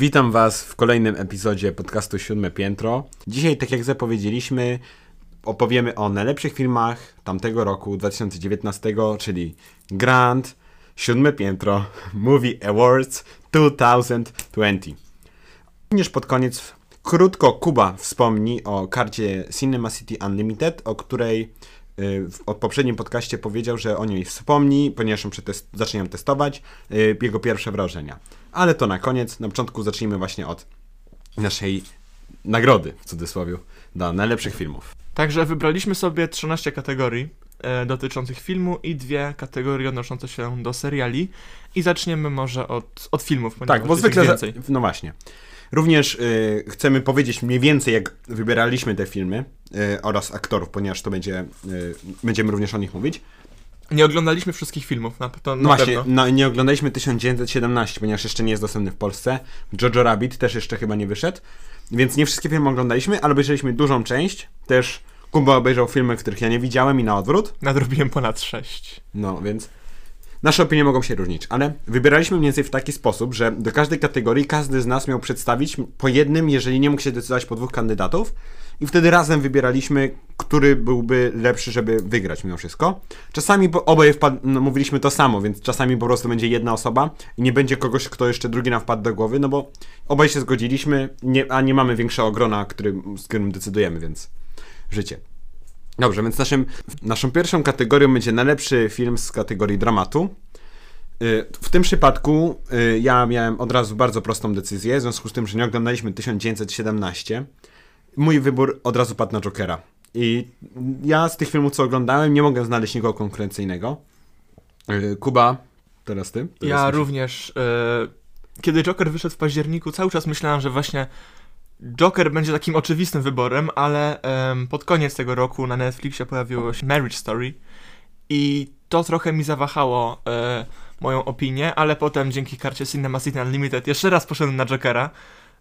Witam Was w kolejnym epizodzie podcastu Siódme Piętro. Dzisiaj, tak jak zapowiedzieliśmy, opowiemy o najlepszych filmach tamtego roku 2019, czyli Siódme Piętro Movie Awards 2020. Również pod koniec krótko Kuba wspomni o karcie Cinema City Unlimited, o której y, w poprzednim podcaście powiedział, że o niej wspomni, ponieważ ją przetest- zacznie ją testować, y, jego pierwsze wrażenia. Ale to na koniec, na początku zacznijmy właśnie od naszej nagrody, w cudzysłowie, dla najlepszych filmów. Także wybraliśmy sobie 13 kategorii e, dotyczących filmu i dwie kategorie odnoszące się do seriali. I zaczniemy może od, od filmów, Tak, bo zwykle. Za, więcej. no właśnie. Również y, chcemy powiedzieć mniej więcej, jak wybieraliśmy te filmy y, oraz aktorów, ponieważ to będzie. Y, będziemy również o nich mówić. Nie oglądaliśmy wszystkich filmów, na, to No na właśnie, pewno. no, nie oglądaliśmy 1917, ponieważ jeszcze nie jest dostępny w Polsce. Jojo Rabbit też jeszcze chyba nie wyszedł. Więc nie wszystkie filmy oglądaliśmy, ale obejrzeliśmy dużą część. Też Kuba obejrzał filmy, których ja nie widziałem i na odwrót. Nadrobiłem ponad 6. No więc nasze opinie mogą się różnić, ale wybieraliśmy mniej więcej w taki sposób, że do każdej kategorii każdy z nas miał przedstawić po jednym, jeżeli nie mógł się decydować po dwóch kandydatów. I wtedy razem wybieraliśmy, który byłby lepszy, żeby wygrać mimo wszystko. Czasami bo oboje no, mówiliśmy to samo, więc czasami po prostu będzie jedna osoba i nie będzie kogoś, kto jeszcze drugi nam wpadł do głowy, no bo obaj się zgodziliśmy, nie, a nie mamy większego grona, który, z którym decydujemy, więc życie. Dobrze, więc naszym, naszą pierwszą kategorią będzie najlepszy film z kategorii dramatu. Y, W tym przypadku y, ja miałem od razu bardzo prostą decyzję, w związku z tym, że nie oglądaliśmy 1917. Mój wybór od razu padł na Jokera. I ja z tych filmów, co oglądałem, nie mogę znaleźć nikogo konkurencyjnego. Y, Kuba, teraz ty. Teraz Ja muszę- również. E, kiedy Joker wyszedł w październiku, cały czas myślałem, że właśnie Joker będzie takim oczywistym wyborem, ale pod koniec tego roku na Netflixie pojawiło się Marriage Story i to trochę mi zawahało e, moją opinię, ale potem dzięki karcie Cinema City Unlimited jeszcze raz poszedłem na Jokera,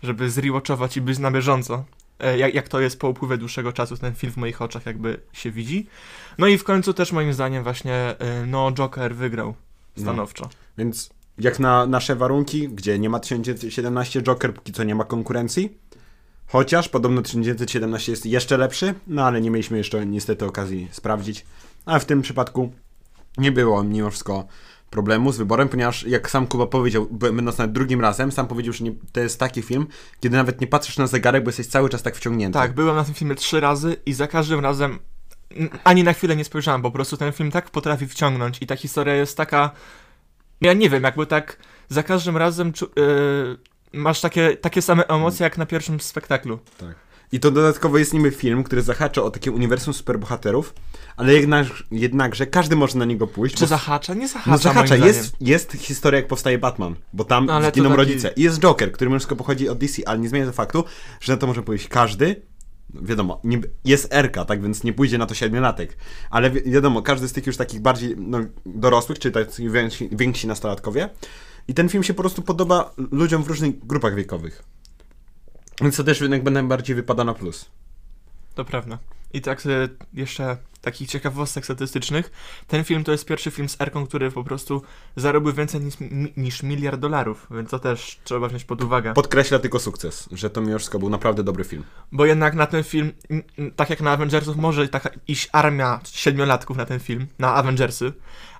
żeby zrewatchować i być na bieżąco. E, jak, jak to jest po upływie dłuższego czasu, ten film w moich oczach jakby się widzi. No i w końcu też moim zdaniem właśnie, e, no Joker wygrał stanowczo. Więc jak na nasze warunki, gdzie nie ma 1917 Joker, póki co nie ma konkurencji. Chociaż podobno 1917 jest jeszcze lepszy, no ale nie mieliśmy jeszcze niestety okazji sprawdzić. A w tym przypadku nie było mimo wszystko problemu z wyborem, ponieważ jak sam Kuba powiedział, będąc nawet drugim razem, sam powiedział, że nie, to jest taki film, kiedy nawet nie patrzysz na zegarek, bo jesteś cały czas tak wciągnięty. Tak, byłem na tym filmie trzy razy i za każdym razem ani na chwilę nie spojrzałem, po prostu ten film tak potrafi wciągnąć i ta historia jest taka. Ja nie wiem, jakby tak za każdym razem czu- yy, masz takie, takie same emocje jak na pierwszym spektaklu. Tak. I to dodatkowo jest niby film, który zahacza o takie uniwersum superbohaterów, ale jednak, jednakże każdy może na niego pójść. Czy bo- zahacza? Nie zahacza. No zahacza, jest, jest historia jak powstaje Batman, bo tam No, ale zginą taki- rodzice. I jest Joker, który wszystko pochodzi od DC, ale nie zmienia to faktu, że na to może pójść każdy. Wiadomo, nie, jest Erka, tak więc nie pójdzie na to siedmiolatek. Ale wi wiadomo, każdy z tych już takich bardziej no, dorosłych, czy tacy więksi, więksi nastolatkowie. I ten film się po prostu podoba ludziom w różnych grupach wiekowych. Więc to też jednak najbardziej wypada na plus. To prawda. I tak jeszcze takich ciekawostek statystycznych. Ten film to jest pierwszy film z Erką, który po prostu zarobił więcej niż, niż miliard dolarów, więc to też trzeba wziąć pod uwagę. Podkreśla tylko sukces, że to mimo wszystko był naprawdę dobry film. Bo jednak na ten film, tak jak na Avengersów, może taka iść armia siedmiolatków na ten film, na Avengersy,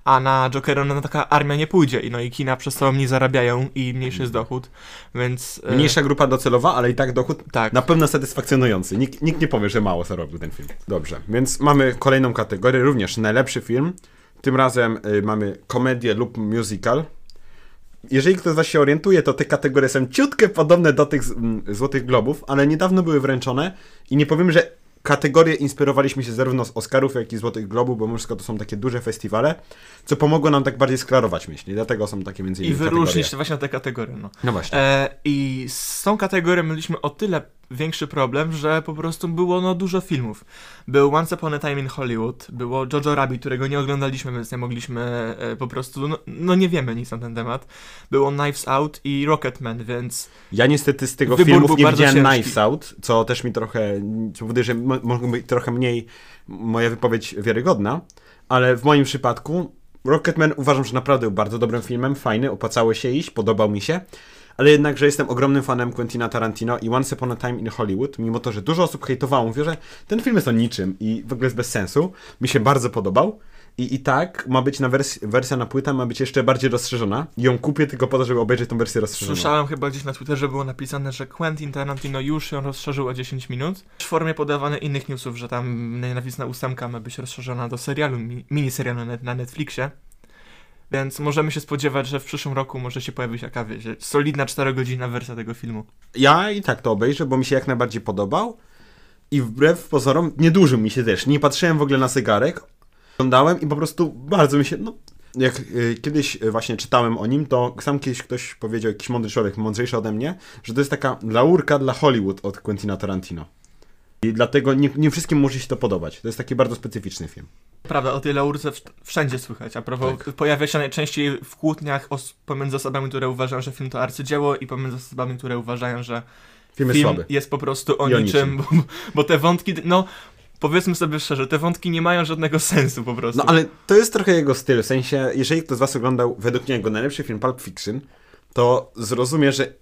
a na Jokera no, taka armia nie pójdzie. I no i kina przez to mniej zarabiają i mniejszy jest dochód, więc... e, Mniejsza grupa docelowa, ale i tak dochód Tak. na pewno satysfakcjonujący. Nikt, nikt nie powie, że mało zarobił ten film. Dobrze, więc mamy kolejną kategorię, również najlepszy film. Tym razem y, mamy komedię lub musical. Jeżeli ktoś z Was się orientuje, to te kategorie są ciutkę podobne do tych z- m, Złotych Globów, ale niedawno były wręczone i nie powiem, że kategorie inspirowaliśmy się zarówno z Oscarów, jak i Złotych Globów, bo wszystko to są takie duże festiwale, co pomogło nam tak bardziej sklarować myśli. Dlatego są takie między I innymi wyróżnić kategorie. właśnie na te kategorie, no. No właśnie. E, I z tą kategorią mieliśmy o tyle większy problem, że po prostu było no dużo filmów. Był Once Upon a Time in Hollywood, było Jojo Rabbit, którego nie oglądaliśmy, więc nie mogliśmy e, po prostu, no, no nie wiemy nic na ten temat. Było Knives Out i Rocketman, więc Ja niestety z tego filmów nie widziałem ciężki. Knives Out, co też mi trochę co powoduje, że mo- może być trochę mniej moja wypowiedź wiarygodna, ale w moim przypadku Rocketman uważam, że naprawdę był bardzo dobrym filmem, fajny, opłacało się iść, podobał mi się, ale jednakże jestem ogromnym fanem Quentina Tarantino i Once Upon a Time in Hollywood, mimo to, że dużo osób hejtowało, mówię, że ten film jest o niczym i w ogóle jest bez sensu, mi się bardzo podobał. I, I tak ma być na wers wersja na płytę, ma być jeszcze bardziej rozszerzona. I ją kupię tylko po to, żeby obejrzeć tą wersję rozszerzoną. Słyszałem chyba gdzieś na Twitterze było napisane, że Quentin Tarantino już ją rozszerzył o 10 minut. W formie podawane innych newsów, że tam nienawistna ósemka ma być rozszerzona do serialu, mi miniserialu na, na Netflixie. Więc możemy się spodziewać, że w przyszłym roku może się pojawić jaka, solidna 4-godzinna wersja tego filmu. Ja i tak to obejrzę, bo mi się jak najbardziej podobał. I wbrew pozorom, nie dużo mi się też. Nie patrzyłem w ogóle na zegarek. Oglądałem i po prostu bardzo mi się, no... Jak y, kiedyś y, właśnie czytałem o nim, to sam kiedyś ktoś powiedział, jakiś mądry człowiek, mądrzejszy ode mnie, że to jest taka laurka dla Hollywood od Quentina Tarantino. I dlatego nie, nie wszystkim może się to podobać. To jest taki bardzo specyficzny film. Prawda, o tej laurce wszędzie słychać, a propos Tak. pojawia się najczęściej w kłótniach os- pomiędzy osobami, które uważają, że film to arcydzieło i pomiędzy osobami, które uważają, że Film jest film słaby. jest po prostu o I o niczym, bo, bo te wątki, no powiedzmy sobie szczerze, te wątki nie mają żadnego sensu po prostu. No ale to jest trochę jego styl, w sensie, jeżeli ktoś z was oglądał według mnie jego najlepszy film Pulp Fiction, to zrozumie, że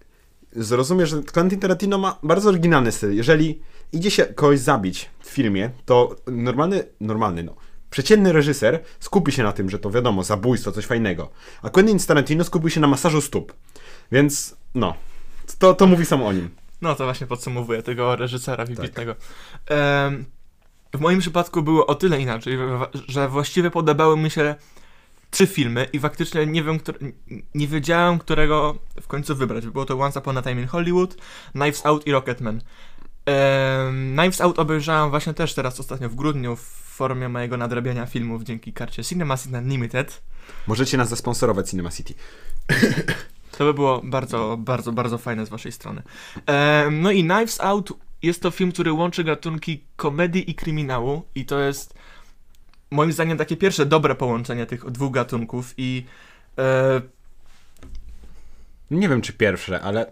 zrozumie, że Quentin Tarantino ma bardzo oryginalny styl. Jeżeli idzie się kogoś zabić w filmie, to normalny, normalny no, przeciętny reżyser skupi się na tym, że to wiadomo, zabójstwo, coś fajnego. A Quentin Tarantino skupił się na masażu stóp. Więc, no, to, to mówi samo o nim. No to właśnie podsumowuję tego reżysera Tak. wybitnego. Em, w moim przypadku było o tyle inaczej, że- właściwie podobały mi się trzy filmy i faktycznie nie wiem, któr- nie wiedziałem, którego w końcu wybrać. Było to Once Upon a Time in Hollywood, Knives Out i Rocketman. Knives Out obejrzałem właśnie też teraz ostatnio w grudniu w formie mojego nadrabiania filmów dzięki karcie Cinema City Unlimited. Możecie nas zasponsorować Cinema City. To by było bardzo, bardzo, bardzo fajne z waszej strony. No i Knives Out jest to film, który łączy gatunki komedii i kryminału i to jest moim zdaniem takie pierwsze dobre połączenie tych dwóch gatunków i e, Nie wiem, czy pierwsze, ale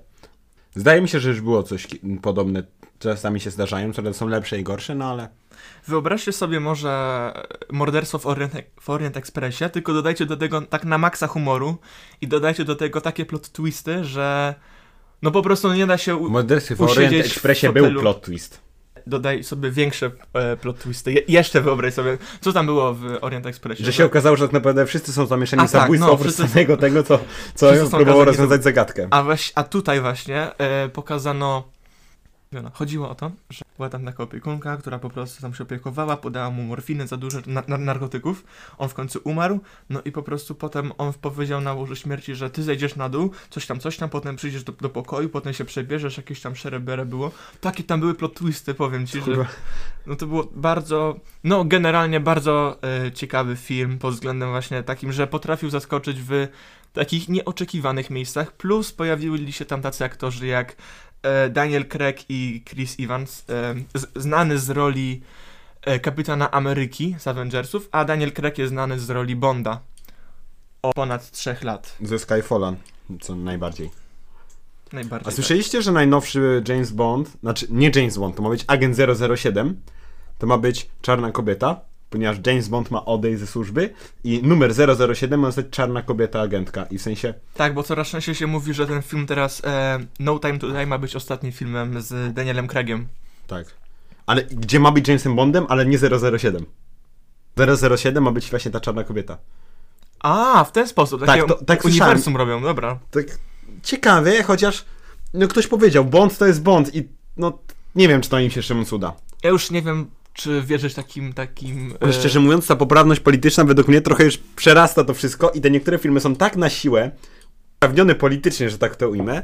zdaje mi się, że już było coś podobne. Czasami się zdarzają, które są lepsze i gorsze, no ale... wyobraźcie sobie może morderstwo w Orient, w Orient Expressie, tylko dodajcie do tego tak na maksa humoru i dodajcie do tego takie plot twisty, że no po prostu nie da się u- Morderstwie w Orient w Expressie był plot twist. dodaj sobie większe e, plot twisty. Je, jeszcze wyobraź sobie, co tam było w Orient Expressie. Że się okazało, że tak naprawdę wszyscy są zamieszani A w tak, zabójstwo no, oprócz samego tego, co, co okazani rozwiązać zagadkę. A, weź, a tutaj właśnie e, pokazano. No, chodziło o to, że była tam taka opiekunka, która po prostu tam się opiekowała, podała mu morfiny za dużo na, na, narkotyków. On w końcu umarł, no i po prostu potem on powiedział na łożu śmierci, że ty zejdziesz na dół, coś tam, coś tam, potem przyjdziesz do, do pokoju, potem się przebierzesz, jakieś tam szerebere było. Takie tam były plot twisty, powiem ci, że no to było bardzo, no generalnie bardzo e, ciekawy film pod względem właśnie takim, że potrafił zaskoczyć w takich nieoczekiwanych miejscach, plus pojawiły się tam tacy aktorzy jak Daniel Craig i Chris Evans, e, znany z roli e, Kapitana Ameryki z Avengersów, a Daniel Craig jest znany z roli Bonda od ponad trzech lat, Ze Skyfalla, co najbardziej. najbardziej. A słyszeliście, że najnowszy James Bond, znaczy nie James Bond, to ma być Agent 007, to ma być czarna kobieta, ponieważ James Bond ma odejść ze służby i numer 007 ma zostać czarna kobieta agentka i w sensie, Tak, bo coraz częściej się mówi, że ten film teraz e, No Time to Die ma być ostatnim filmem z Danielem Craigiem. tak. Ale gdzie ma być Jamesem Bondem, ale nie 007. 007 ma być właśnie ta czarna kobieta. A, w ten sposób. Tak, Takie to- tak uniwersum robią, dobra. Tak ciekawie, chociaż no ktoś powiedział, Bond to jest Bond i no nie wiem, czy to im się Szymon uda. Ja już nie wiem, czy wierzyć takim, takim... E, szczerze mówiąc, ta poprawność polityczna według mnie trochę już przerasta to wszystko i te niektóre filmy są tak na siłę uprawnione politycznie, że tak to ujmę,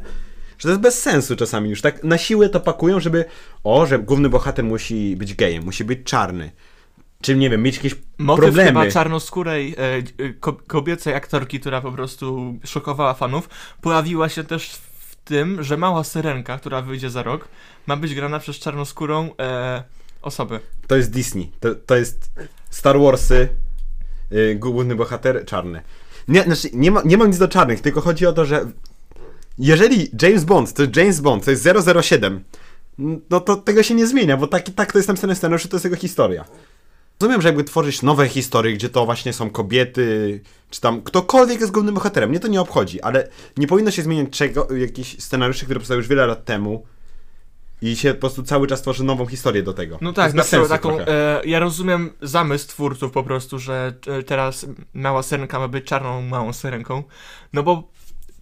że to jest bez sensu czasami już. Tak na siłę to pakują, żeby o, że główny bohater musi być gejem, musi być czarny. Czy nie wiem, mieć jakieś Motyw problemy. chyba czarnoskórej e, ko kobiecej aktorki, która po prostu szokowała fanów, pojawiła się też w tym, że mała syrenka, która wyjdzie za rok, ma być grana przez czarnoskórą e, osobę. To jest Disney. To, to jest Star Warsy, yy, główny bohater czarny. Nie, znaczy, nie, ma, nie mam nic do czarnych, tylko chodzi o to, że jeżeli James Bond to jest James Bond, to jest 007, no to tego się nie zmienia, bo tak, tak to jest napisane w scenariuszu, to jest jego historia. Rozumiem, że jakby tworzyć nowe historie, gdzie to właśnie są kobiety, czy tam ktokolwiek jest głównym bohaterem, mnie to nie obchodzi, ale nie powinno się zmieniać czego, jakichś scenariuszy, które powstały już wiele lat temu i się po prostu cały czas tworzy nową historię do tego. No To tak, jest na sensu taką, e, ja rozumiem zamysł twórców po prostu, że e, teraz mała syrenka ma być czarną małą syrenką, no bo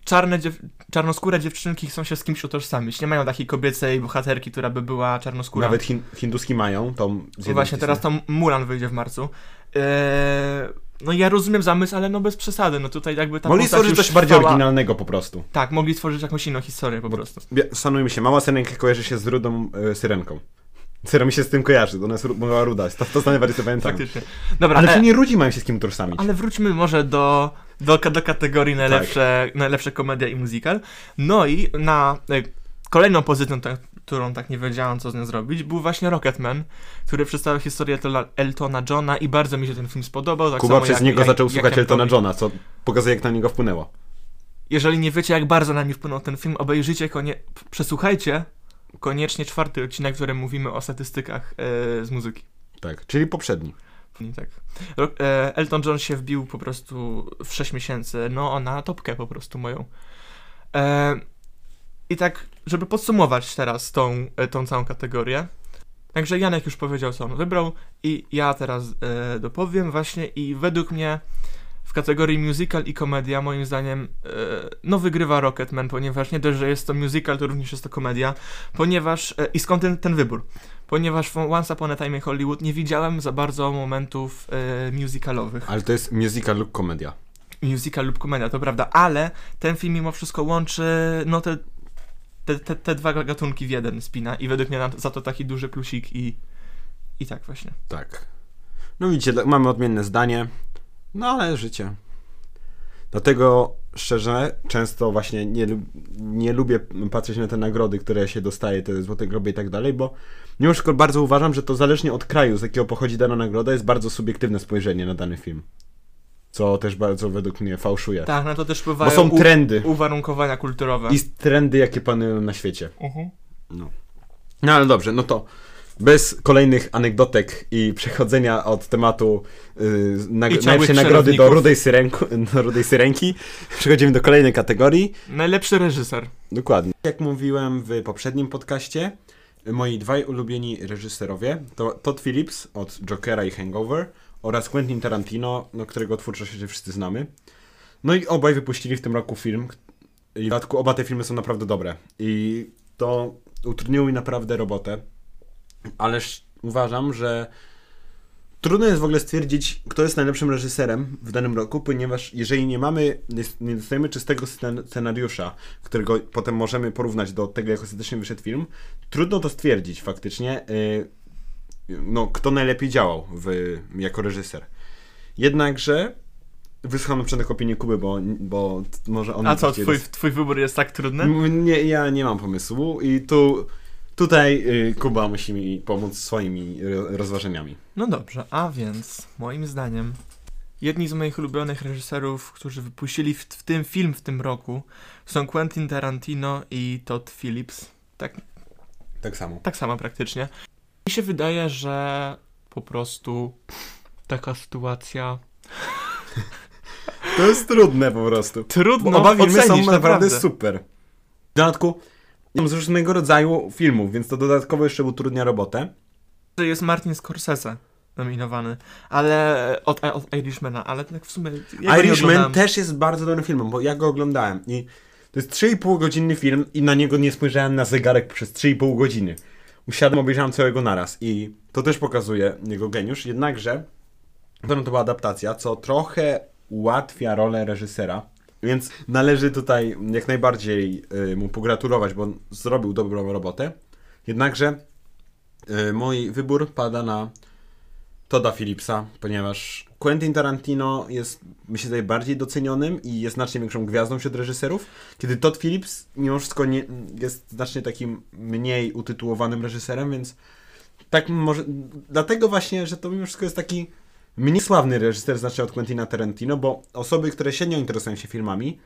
czarne dziew- czarnoskóre dziewczynki chcą się z kimś utożsamić, nie mają takiej kobiecej bohaterki, która by była czarnoskóra. Nawet hin, hinduski mają tą z Właśnie, teraz tam Mulan wyjdzie w marcu. E, no ja rozumiem zamysł, ale no bez przesady, no tutaj jakby ta Mogli stworzyć coś bardziej trwała- oryginalnego po prostu. Tak, mogli stworzyć jakąś inną historię po prostu. Szanujmy się, mała syrenka kojarzy się z rudą e, syrenką. Syra mi się z tym kojarzy, ona jest mała ruda, to, to najbardziej sobie pamiętam. Faktycznie. Dobra, Ale e, to nie ludzi mają się z kim utożsamić. Ale wróćmy może do, do, do kategorii najlepsze, najlepsze komedia i musical. No i na e, kolejną pozycją, ta, którą tak nie wiedziałam, co z nią zrobić, był właśnie Rocketman, który przedstawiał historię Eltona- Johna i bardzo mi się ten film spodobał. Tak Kuba przez jak, niego jak, zaczął jak słuchać Jankowi. Eltona Johna, co pokazuje jak na niego wpłynęło. Jeżeli nie wiecie, jak bardzo na mnie wpłynął ten film, obejrzyjcie, konie... przesłuchajcie koniecznie czwarty odcinek, w którym mówimy o statystykach e, z muzyki. Tak, czyli poprzedni. Tak. E, Elton John się wbił po prostu w 6 miesięcy, no na topkę po prostu moją. E, I tak, żeby podsumować teraz tą, e, tą całą kategorię. Także Janek już powiedział, co on wybrał i ja teraz e, dopowiem właśnie i według mnie w kategorii musical i komedia moim zdaniem e, no wygrywa Rocketman, ponieważ nie dość, że jest to musical, to również jest to komedia, ponieważ e, i skąd ten, ten wybór? Ponieważ w Once Upon a Time in Hollywood nie widziałem za bardzo momentów e, musicalowych. Ale to jest musical lub komedia. Musical lub komedia, to prawda, ale ten film mimo wszystko łączy no te, te, te, te dwa gatunki w jeden spina i według mnie za to taki duży plusik i, i tak właśnie. Tak. No widzicie, mamy odmienne zdanie, no ale życie. Dlatego szczerze, często właśnie nie, nie lubię patrzeć na te nagrody, które się dostaje, te złote groby i tak dalej, bo mimo wszystko bardzo uważam, że to zależnie od kraju, z jakiego pochodzi dana nagroda, jest bardzo subiektywne spojrzenie na dany film. Co też bardzo według mnie fałszuje. Tak, na to też bo wpływają są trendy uwarunkowania kulturowe. i trendy, jakie panują na świecie. Mhm. No. no ale dobrze, no to bez kolejnych anegdotek i przechodzenia od tematu yy, nag- najlepszej nagrody do rudej, syrenku, do rudej syrenki, przechodzimy do kolejnej kategorii. Najlepszy reżyser. Dokładnie. Jak mówiłem w poprzednim podcaście, moi dwaj ulubieni reżyserowie to Todd Phillips od Jokera i Hangover oraz Quentin Tarantino, no, którego twórczość wszyscy znamy. No i obaj wypuścili w tym roku film. I w dodatku oba te filmy są naprawdę dobre. I to utrudniło mi naprawdę robotę. Ależ uważam, że trudno jest w ogóle stwierdzić, kto jest najlepszym reżyserem w danym roku, ponieważ jeżeli nie mamy, nie, dostajemy czystego scen- scenariusza, którego potem możemy porównać do tego, jak ostatecznie wyszedł film, trudno to stwierdzić faktycznie, y, no, kto najlepiej działał w, jako reżyser. Jednakże wysłucham na przykład opinię Kuby, bo, bo może on... A co, twój, roz- twój wybór jest tak trudny? Nie, ja nie mam pomysłu i tu tutaj y, Kuba musi mi pomóc swoimi ro- rozważeniami. No dobrze, a więc moim zdaniem jedni z moich ulubionych reżyserów, którzy wypuścili w, w tym film w tym roku są Quentin Tarantino i Todd Phillips. Tak, Tak samo. tak samo praktycznie. Mi się wydaje, że po prostu taka sytuacja To jest trudne po prostu. trudno Bo oba filmy są naprawdę super. W dodatku z różnego rodzaju filmów, więc to dodatkowo jeszcze utrudnia robotę. Że Jest Martin Scorsese nominowany, ale od, od Irishmana, ale tak w sumie ja Irishman też jest bardzo dobrym filmem, bo ja go oglądałem i to jest 3,5 godzinny film i na niego nie spojrzałem na zegarek przez 3,5 godziny. Usiadłem, obejrzałem całego naraz i to też pokazuje jego geniusz, jednakże to była adaptacja, co trochę ułatwia rolę reżysera, więc należy tutaj jak najbardziej y, mu pogratulować, bo zrobił dobrą robotę. Jednakże y, mój wybór pada na Toda Phillipsa, ponieważ Quentin Tarantino jest, myślę, najbardziej docenionym i jest znacznie większą gwiazdą wśród reżyserów, kiedy Todd Phillips mimo wszystko nie, jest znacznie takim mniej utytułowanym reżyserem, więc tak może, dlatego właśnie, że to mimo wszystko jest taki mniej sławny reżyser znacznie od Quentina Tarantino, bo osoby, które średnio interesują się filmami,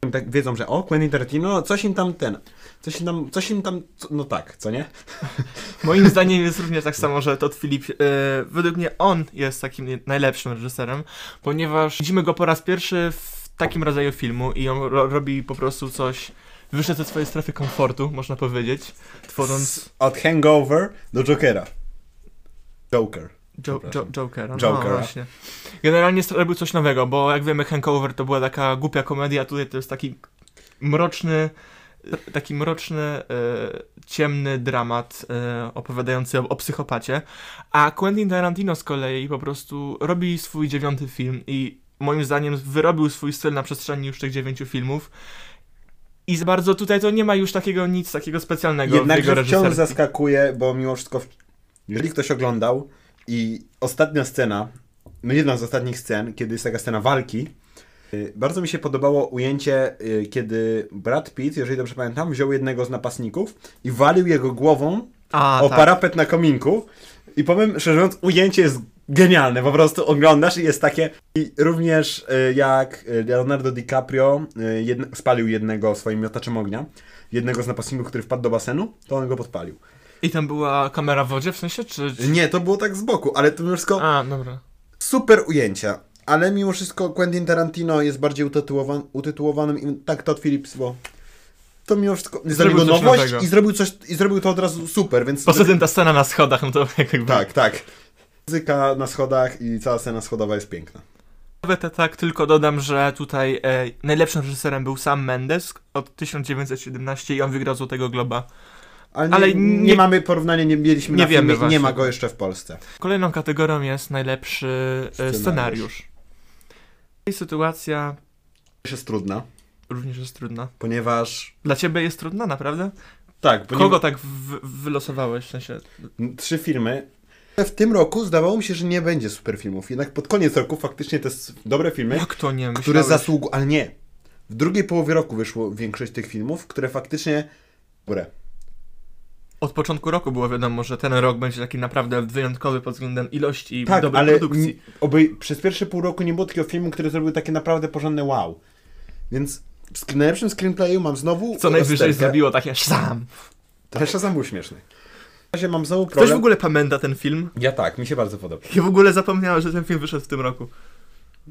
tak wiedzą, że o, Quentin Tarantino, coś im tam ten, coś im tam, coś im tam, no tak, co nie? Moim zdaniem jest również tak samo, że Todd Phillips, e, według mnie on jest takim najlepszym reżyserem, ponieważ widzimy go po raz pierwszy w takim rodzaju filmu i on ro robi po prostu coś, wyszedł ze swojej strefy komfortu, można powiedzieć, tworząc... Od Hangover do Jokera. Joker. Jo jo. Jokera, Jokera. no właśnie. Generalnie robił coś nowego, bo jak wiemy Hangover to była taka głupia komedia, tutaj to jest taki mroczny, taki mroczny, e, ciemny dramat e, opowiadający o, o psychopacie, a Quentin Tarantino z kolei po prostu robi swój dziewiąty film i moim zdaniem wyrobił swój styl na przestrzeni już tych dziewięciu filmów i za bardzo tutaj to nie ma już takiego nic takiego specjalnego Jednakże wciąż zaskakuje, bo mimo wszystko, jeżeli ktoś oglądał i ostatnia scena, no jedna z ostatnich scen, kiedy jest taka scena walki, y, bardzo mi się podobało ujęcie, y, kiedy Brad Pitt, jeżeli dobrze pamiętam, wziął jednego z napastników i walił jego głową A, o tak. parapet na kominku. I powiem szczerze mówiąc, ujęcie jest genialne. Po prostu oglądasz i jest takie. I również y, jak Leonardo DiCaprio jedne, spalił jednego swoim miotaczem ognia, jednego z napastników, który wpadł do basenu, to on go podpalił. I tam była kamera w wodzie w sensie, czy... czy... Nie, to było tak z boku, ale to mimo wszystko A, dobra. super ujęcia. Ale mimo wszystko Quentin Tarantino jest bardziej utytułowan, utytułowanym i tak Todd Phillips, bo to mimo wszystko Zrobił nowość i zrobił coś i zrobił to od razu super, więc Poza tym ta scena na schodach, no to jakby... Tak, tak. Muzyka na schodach i cała scena schodowa jest piękna. Nawet tak tylko dodam, że tutaj e, najlepszym reżyserem był Sam Mendes od 1917 i on wygrał Złotego Globa. Ale nie, Ale nie, nie- mamy porównania, nie mieliśmy nie na wiemy filmie, nie ma go jeszcze w Polsce. Kolejną kategorią jest najlepszy e, Scenariusz. scenariusz. I sytuacja jest trudna, również jest trudna. ponieważ... Dla ciebie jest trudna, naprawdę? Tak, Kogo tak wylosowałeś? W sensie... Trzy filmy. W tym roku zdawało mi się, że nie będzie super filmów. Jednak pod koniec roku faktycznie te dobre filmy, Jak to nie? które Myślałeś- zasługują... Ale nie. W drugiej połowie roku wyszło większość tych filmów, które faktycznie... Dobre. Od początku roku było wiadomo, że ten rok będzie taki naprawdę wyjątkowy pod względem ilości i Tak, dobrej ale produkcji. oby przez pierwsze pół roku nie było takiego filmu, który zrobił takie naprawdę porządne wow. Więc w najlepszym screenplayu mam znowu... Co najwyżej zrobiło takie sam. To jeszcze sam był śmieszny. W razie mam znowu Ktoś problem. w ogóle pamięta ten film? Ja tak, mi się bardzo podoba. Ja w ogóle zapomniałem, że ten film wyszedł w tym roku.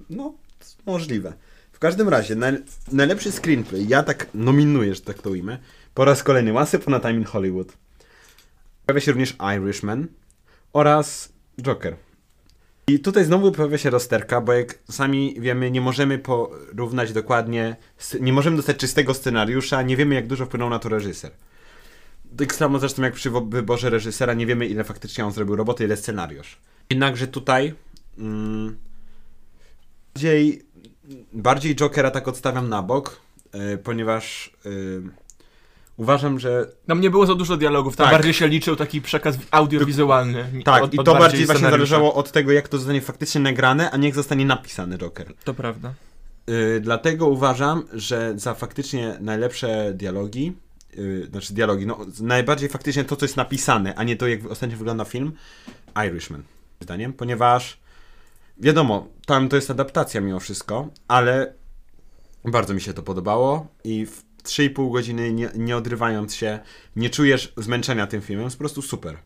No, możliwe. W każdym razie, naj, najlepszy screenplay, ja tak nominuję, że tak to ujmę, po raz kolejny Once Upon a Time in Hollywood. Pojawia się również Irishman oraz Joker. I tutaj znowu pojawia się rozterka, bo jak sami wiemy, nie możemy porównać dokładnie, nie możemy dostać czystego scenariusza, nie wiemy jak dużo wpłynął na to reżyser. Tak samo zresztą jak przy wyborze reżysera, nie wiemy ile faktycznie on zrobił roboty, ile scenariusz. Jednakże tutaj mm, bardziej, bardziej Jokera tak odstawiam na bok, y, ponieważ y, uważam, że Tam nie było za dużo dialogów, tam Tak. bardziej się liczył taki przekaz audiowizualny. tak, od- i to bardziej właśnie scenariusza. zależało od tego, jak to zostanie faktycznie nagrane, a nie jak zostanie napisany Joker. To prawda. Y, dlatego uważam, że za faktycznie najlepsze dialogi, y, znaczy dialogi, no najbardziej faktycznie to, co jest napisane, a nie to, jak ostatnio wygląda film, Irishman, zdaniem, ponieważ wiadomo, tam to jest adaptacja mimo wszystko, ale bardzo mi się to podobało i w 3,5 godziny nie, nie odrywając się, nie czujesz zmęczenia tym filmem, jest po prostu super.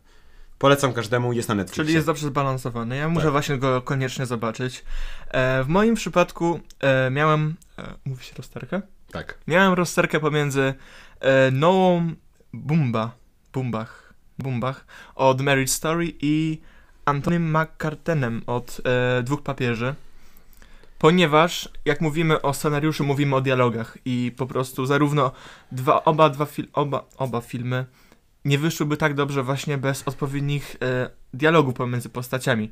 Polecam każdemu, jest na Netflixie. Czyli jest dobrze zbalansowany. Ja muszę Tak. właśnie go koniecznie zobaczyć. E, w moim przypadku e, miałem. E, mówi się rozterkę? Tak. Miałem rozterkę pomiędzy e, Noą Bumba, Bumbach, Bumbach od Marriage Story i Antonym McCartenem od e, Dwóch Papieży. Ponieważ, jak mówimy o scenariuszu, mówimy o dialogach i po prostu zarówno dwa, oba, dwa fil, oba, oba filmy nie wyszłyby tak dobrze właśnie bez odpowiednich e, dialogów pomiędzy postaciami.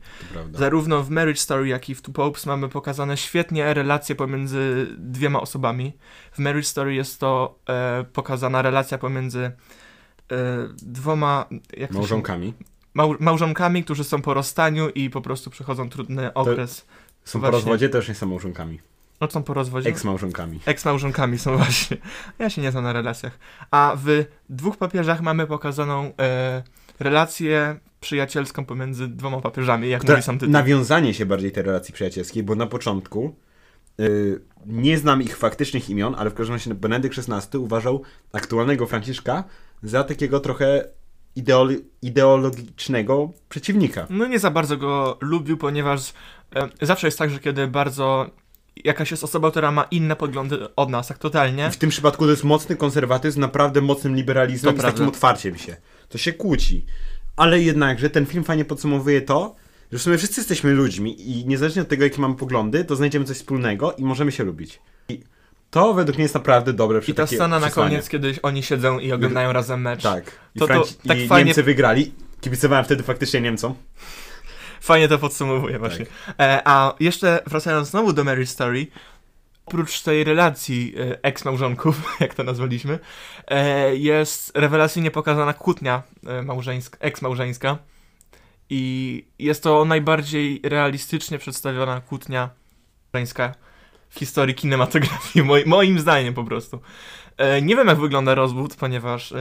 To. Zarówno w Marriage Story, jak i w Two Popes mamy pokazane świetnie relacje pomiędzy dwiema osobami. W Marriage Story jest to e, pokazana relacja pomiędzy e, dwoma to się- Małżonkami. mał, małżonkami, którzy są po rozstaniu i po prostu przechodzą trudny okres. Są Właśnie. po rozwodzie, to już nie są małżonkami. No są po rozwodzie. Eks-małżonkami. Ex-małżonkami są właśnie. Ja się nie znam na relacjach. A w dwóch papieżach mamy pokazaną e, relację przyjacielską pomiędzy dwoma papieżami, jak Która- mówi sam tytuł. nawiązanie się bardziej tej relacji przyjacielskiej, bo na początku y, nie znam ich faktycznych imion, ale w każdym razie Benedykt XVI uważał aktualnego Franciszka za takiego trochę ideolo- ideologicznego przeciwnika. No nie za bardzo go lubił, ponieważ e, zawsze jest tak, że kiedy bardzo jakaś jest osoba, która ma inne poglądy od nas, tak totalnie, I w tym przypadku to jest mocny konserwatyzm, naprawdę mocnym liberalizmem To z takim otwarciem się. To się kłóci. Ale jednakże ten film fajnie podsumowuje to, że w sumie wszyscy jesteśmy ludźmi i niezależnie od tego, jakie mamy poglądy, to znajdziemy coś wspólnego i możemy się lubić. I to według mnie jest naprawdę dobre i ta scena na koniec, kiedy oni siedzą i oglądają razem mecz, Tak. I, To- to Franci- tak i fajnie- Niemcy wygrali. Kibicowałem wtedy faktycznie Niemcom. Fajnie to podsumowuje właśnie. E, a jeszcze wracając znowu do Mary Story, oprócz tej relacji e, ex-małżonków, jak to nazwaliśmy, e, jest rewelacyjnie pokazana kłótnia e, małżeńska, ex-małżeńska i jest to najbardziej realistycznie przedstawiona kłótnia małżeńska w historii kinematografii, moi, moim zdaniem po prostu. Nie wiem jak wygląda rozwód, ponieważ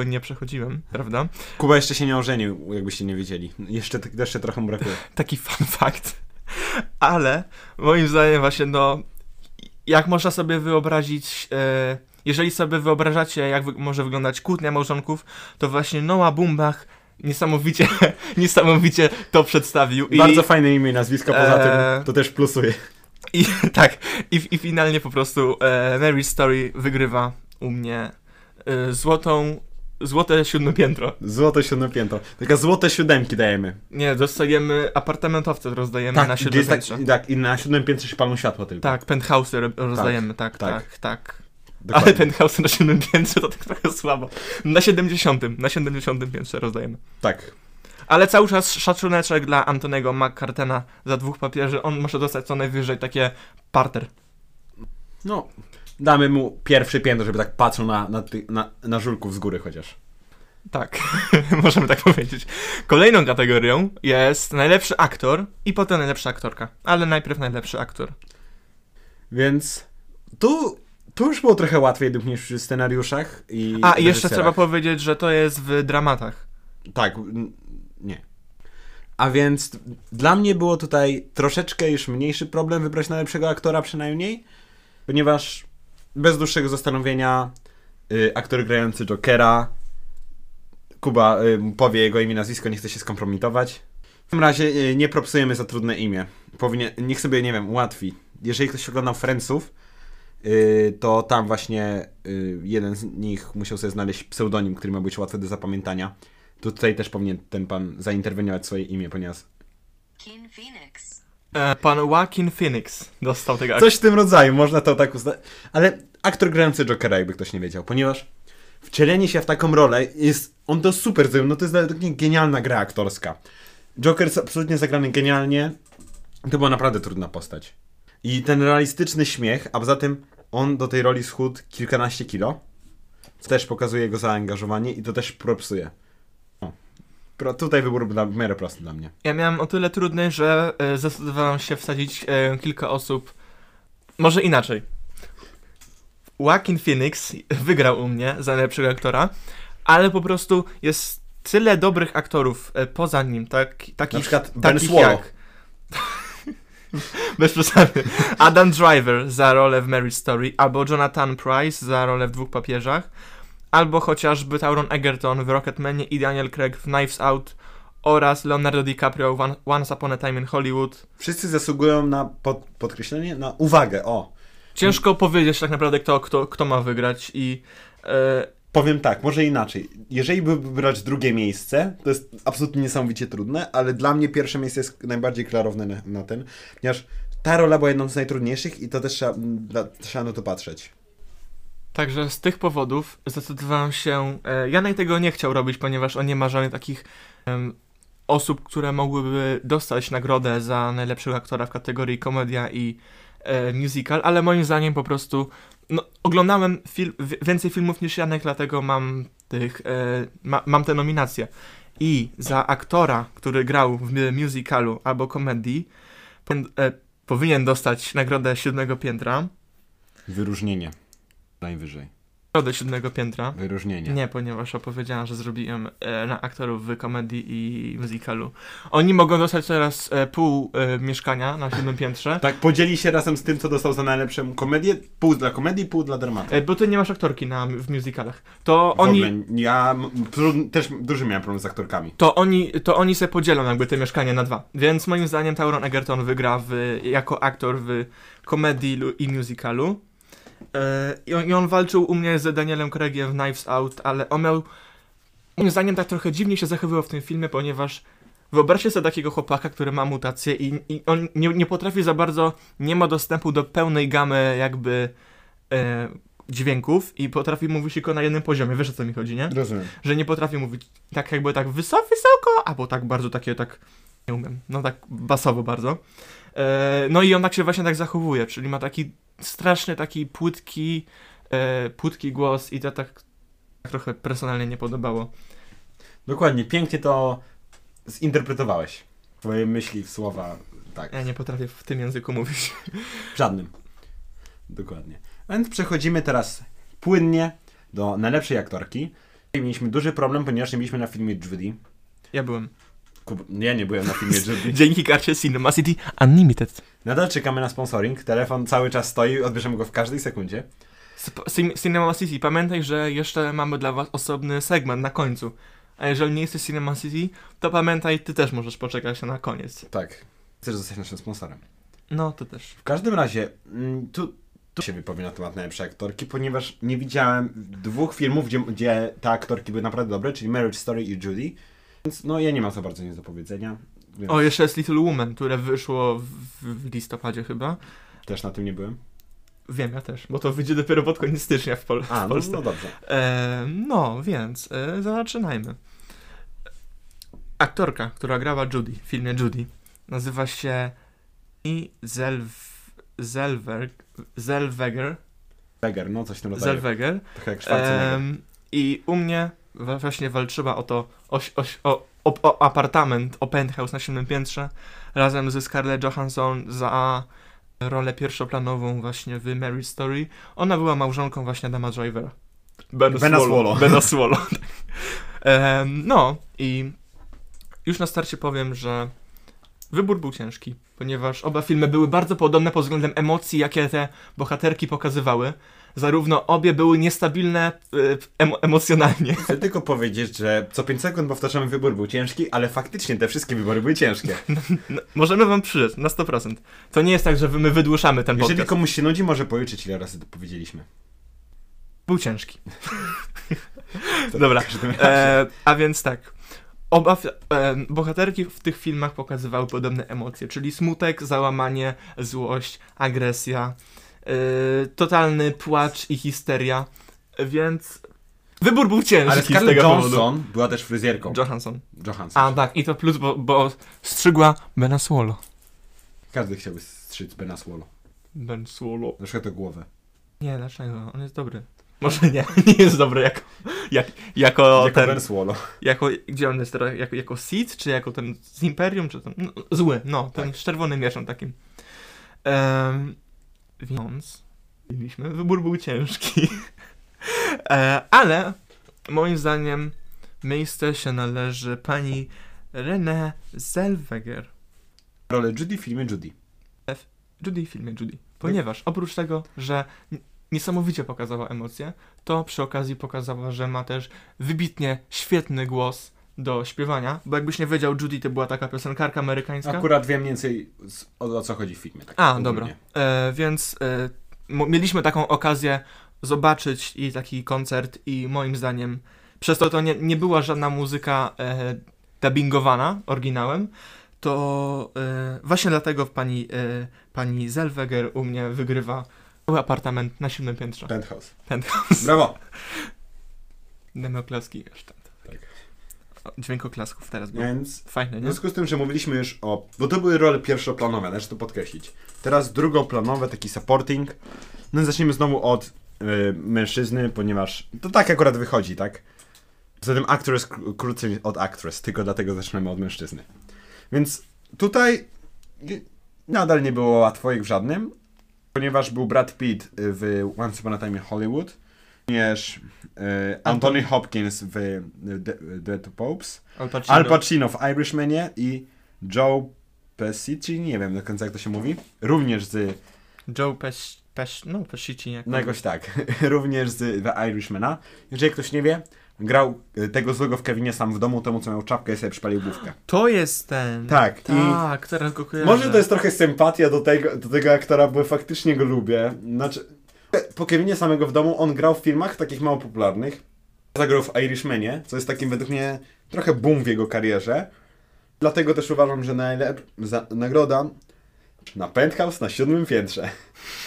e, go nie przechodziłem, prawda? Kuba jeszcze się nie ożenił, jakbyście nie wiedzieli. Jeszcze, jeszcze trochę brakuje. taki fun fact. Ale moim zdaniem właśnie no jak można sobie wyobrazić e, jeżeli sobie wyobrażacie jak wy, może wyglądać kłótnia małżonków, to właśnie Noah Bumbach niesamowicie niesamowicie to przedstawił i Bardzo fajne imię i nazwisko, poza Eee. tym to też plusuje. i tak i, i finalnie po prostu e, Mary Story wygrywa u mnie e, złotą złote siódme piętro. Złote siódme piętro. Taka złote siódemki dajemy. Nie, dostajemy apartamentowce rozdajemy na gdzie siódme jest piętrze. tak, tak, i na siódmym piętrze się palą światło tylko. Tak, penthouse rozdajemy, tak, tak. tak, tak. Dokładnie. Ale penthouse na 7 piętrze to tak trochę słabo. Na 70, na 70 piętrze rozdajemy. Tak. Ale cały czas szacuneczek dla Antonego McCartena za dwóch papieży. On może dostać co najwyżej takie parter. No, damy mu pierwszy piętro, żeby tak patrzył na, na, na, na żulków z góry chociaż. Tak, możemy tak powiedzieć. Kolejną kategorią jest najlepszy aktor i potem najlepsza aktorka. Ale najpierw najlepszy aktor. Więc tu, tu już było trochę łatwiej niż przy scenariuszach i A, i jeszcze trzeba powiedzieć, że to jest w dramatach. Tak, nie. A więc dla mnie było tutaj troszeczkę już mniejszy problem wybrać najlepszego aktora przynajmniej, ponieważ bez dłuższego zastanowienia y, aktor grający Jokera Kuba y, powie jego imię, nazwisko, nie chce się skompromitować. W każdym razie y, nie propsujemy za trudne imię. Powinien, niech sobie, nie wiem, ułatwi. Jeżeli ktoś oglądał Friendsów, y, to tam właśnie y, jeden z nich musiał sobie znaleźć pseudonim, który ma być łatwy do zapamiętania. To tutaj też powinien ten pan zainterweniować swoje imię, ponieważ King Phoenix. E, pan Joaquin Phoenix dostał tego coś w tym rodzaju, można to tak uznać. Ale aktor grający Jokera, jakby ktoś nie wiedział, ponieważ wcielenie się w taką rolę jest, on to super zrobił, no to jest genialna gra aktorska. Joker jest absolutnie zagrany genialnie, to była naprawdę trudna postać. I ten realistyczny śmiech, a poza tym on do tej roli schudł kilkanaście kilo, co też pokazuje jego zaangażowanie i to też propsuje. Pro, tutaj wybór był w miarę prosty dla mnie. Ja miałem o tyle trudny, że e, zdecydowałem się wsadzić e, kilka osób. Może inaczej. Joaquin Phoenix wygrał u mnie za najlepszego aktora, ale po prostu jest tyle dobrych aktorów e, poza nim, tak, takich, Na przykład Ben takich Swallow. jak... Bez przesady. Adam Driver za rolę w Mary Story, albo Jonathan Price za rolę w Dwóch Papieżach, albo chociażby Tauron Egerton w Rocketmanie i Daniel Craig w Knives Out oraz Leonardo DiCaprio w Once Upon a Time in Hollywood. Wszyscy zasługują na pod, podkreślenie, na uwagę, o. Ciężko powiedzieć tak naprawdę, kto, kto, kto ma wygrać i e, Powiem tak, może inaczej. Jeżeli by wybrać drugie miejsce, to jest absolutnie niesamowicie trudne, ale dla mnie pierwsze miejsce jest najbardziej klarowne na, na ten, ponieważ ta rola była jedną z najtrudniejszych i to też trzeba, trzeba na to patrzeć. Także z tych powodów zdecydowałem się. E, Janek tego nie chciał robić, ponieważ on nie ma żadnych takich em, osób, które mogłyby dostać nagrodę za najlepszego aktora w kategorii komedia i e, musical, ale moim zdaniem po prostu. No, oglądałem fil- wi- więcej filmów niż Janek, dlatego mam tych. E, ma, mam te nominacje. I za aktora, który grał w musicalu albo komedii, powinien, e, powinien dostać nagrodę siódmego piętra. Wyróżnienie. Najwyżej. Do siódmego piętra. Wyróżnienie. Nie, ponieważ opowiedziałam, że zrobiłem e, na aktorów w komedii i musicalu. Oni mogą dostać teraz e, pół e, mieszkania na siódmym piętrze, Tak, podzieli się razem z tym, co dostał za najlepszą komedię. Pół dla komedii, pół dla dramatu. e, bo ty nie masz aktorki na, w musicalach. To W oni, ogóle, ja też duży miałem problem z aktorkami. to oni, to oni se podzielą jakby te mieszkania na dwa. Więc moim zdaniem Tauron Egerton wygra w, jako aktor w komedii i musicalu. E, i, on, I on walczył u mnie z Danielem Craigiem w Knives Out, ale on miał moim zdaniem tak trochę dziwnie się zachowywał w tym filmie, ponieważ wyobraźcie sobie takiego chłopaka, który ma mutację i, i on nie, nie potrafi za bardzo, nie ma dostępu do pełnej gamy jakby e, dźwięków i potrafi mówić tylko na jednym poziomie, wiesz o co mi chodzi, nie? Rozumiem. że nie potrafię mówić tak jakby tak wysoko, wysoko, albo tak bardzo takie tak, nie umiem, no tak basowo bardzo. E, no i on tak się właśnie tak zachowuje, czyli ma taki straszny, taki płytki, e, płytki głos i to tak trochę personalnie nie podobało. Dokładnie, pięknie to zinterpretowałeś. Twoje myśli w słowa, tak, Ja nie potrafię w tym języku mówić. żadnym. Dokładnie. Więc przechodzimy teraz płynnie do najlepszej aktorki. Mieliśmy duży problem, ponieważ nie byliśmy na filmie Judy. Ja byłem. Ja nie byłem na filmie Judy. Dzięki karcie Cinema City Unlimited. Nadal czekamy na sponsoring. Telefon cały czas stoi, odbierzemy go w każdej sekundzie. Cinema City, pamiętaj, że jeszcze mamy dla was osobny segment na końcu. A jeżeli nie jesteś Cinema City, to pamiętaj, ty też możesz poczekać na koniec. Tak. Chcesz zostać naszym sponsorem. No, to też. W każdym razie, mm, tu, tu się wypowiem na temat najlepszej aktorki, ponieważ nie widziałem dwóch filmów, gdzie, gdzie te aktorki były naprawdę dobre, czyli Marriage Story i Judy. Więc no ja nie mam za bardzo nic do powiedzenia. Więc O, jeszcze jest Little Woman, które wyszło w, w listopadzie chyba. Też na tym nie byłem. Wiem, ja też, bo to wyjdzie dopiero pod koniec stycznia w, Pol- A, w no, Polsce. no dobrze. E, no, więc e, zaczynajmy. Aktorka, która grała Judy w filmie Judy, nazywa się I. Zelwer... Zelweger. Beger, no coś w tym rodzaju. Zelweger. Trochę jak Schwarzenegger. Em, I u mnie właśnie walczyła o to, o, o, o, o, o apartament, o penthouse na siódmym piętrze, razem ze Scarlett Johansson za rolę pierwszoplanową właśnie w Marriage Story. Ona była małżonką właśnie Adama Drivera. Bena, Swallow. Bena Swallow. tak. No i już na starcie powiem, że wybór był ciężki, ponieważ oba filmy były bardzo podobne pod względem emocji, jakie te bohaterki pokazywały. Zarówno obie były niestabilne y, emo- emocjonalnie. Chcę tylko powiedzieć, że co 5 sekund powtarzamy wybór był ciężki, ale faktycznie te wszystkie wybory były ciężkie. No, możemy wam przyrzec, na 100%. To nie jest tak, że my wydłuszamy ten Jeżeli podcast. komuś się nudzi, może policzyć ile razy to powiedzieliśmy. Był ciężki. Dobra. E, a więc tak. Oba e, bohaterki w tych filmach pokazywały podobne emocje, czyli smutek, załamanie, złość, agresja, e, totalny płacz i histeria. Więc wybór był ciężki Ale Scarlett powodu. była też fryzjerką. Johansson. Johansson. A tak, i to plus, bo, bo strzygła Bena Swallow. Każdy chciałby strzyc Bena Swallow. Ben Swallow. Na przykład to głowę. Nie, dlaczego? On jest dobry. Może nie, nie jest dobry jako, jak, jako jako ten, Ben Swallow. jako, gdzie on jest teraz, jako, jako Sith, czy jako ten z Imperium, czy ten, no, zły, no, ten Tak. z czerwonym mieczem takim. Em, więc, mieliśmy, wybór był ciężki. e, ale, moim zdaniem, miejsce się należy pani Renée Zellweger. Rolę Judy w filmie Judy. Judy w filmie Judy. Ponieważ oprócz tego, że niesamowicie pokazała emocje, to przy okazji pokazała, że ma też wybitnie świetny głos do śpiewania, bo jakbyś nie wiedział, Judy to była taka piosenkarka amerykańska. Akurat wiem więcej o, o co chodzi w filmie. Tak A, dobra. E, więc e, mieliśmy taką okazję zobaczyć i taki koncert i moim zdaniem przez to to nie, nie była żadna muzyka e, dubbingowana oryginałem, to e, właśnie dlatego pani, e, pani Zellweger u mnie wygrywa cały apartament na siódmym piętrze. Penthouse. Penthouse. Brawo! Demoklaski jeszcze. Tak. O, Dźwiękoklasków teraz było. Więc Fajne, w nie? związku z tym, że mówiliśmy już o... Bo to były role pierwszoplanowe, należy to podkreślić. Teraz drugoplanowe, taki supporting. No i zaczniemy znowu od y, mężczyzny, ponieważ to tak akurat wychodzi, tak? Zatem actress kró- krócej od actress, tylko dlatego zaczynamy od mężczyzny. Więc tutaj nadal nie było łatwo jak w żadnym, ponieważ był Brad Pitt w Once Upon a Time in Hollywood również e, Anthony Hopkins w The, The Two Popes, Al Pacino. Al Pacino w Irishmanie i Joe Pesci, nie wiem do końca jak to się mówi, również z, Joe Pes... Pes... No, Pesci, jak no jakoś tak, również z The Irishmana. Jeżeli ktoś nie wie, grał tego złego w Kevinie sam w domu, temu co miał czapkę i sobie przypalił główkę. To jest ten. Tak, Tak, teraz go kojarzę. Może to jest trochę sympatia do tego, do tego aktora, bo faktycznie go lubię. Znaczy, po Kevinie samego w domu on grał w filmach takich mało popularnych. Zagrał w Irishmanie, co jest takim według mnie trochę boom w jego karierze. Dlatego też uważam, że najlep- za- nagroda na penthouse na siódmym piętrze.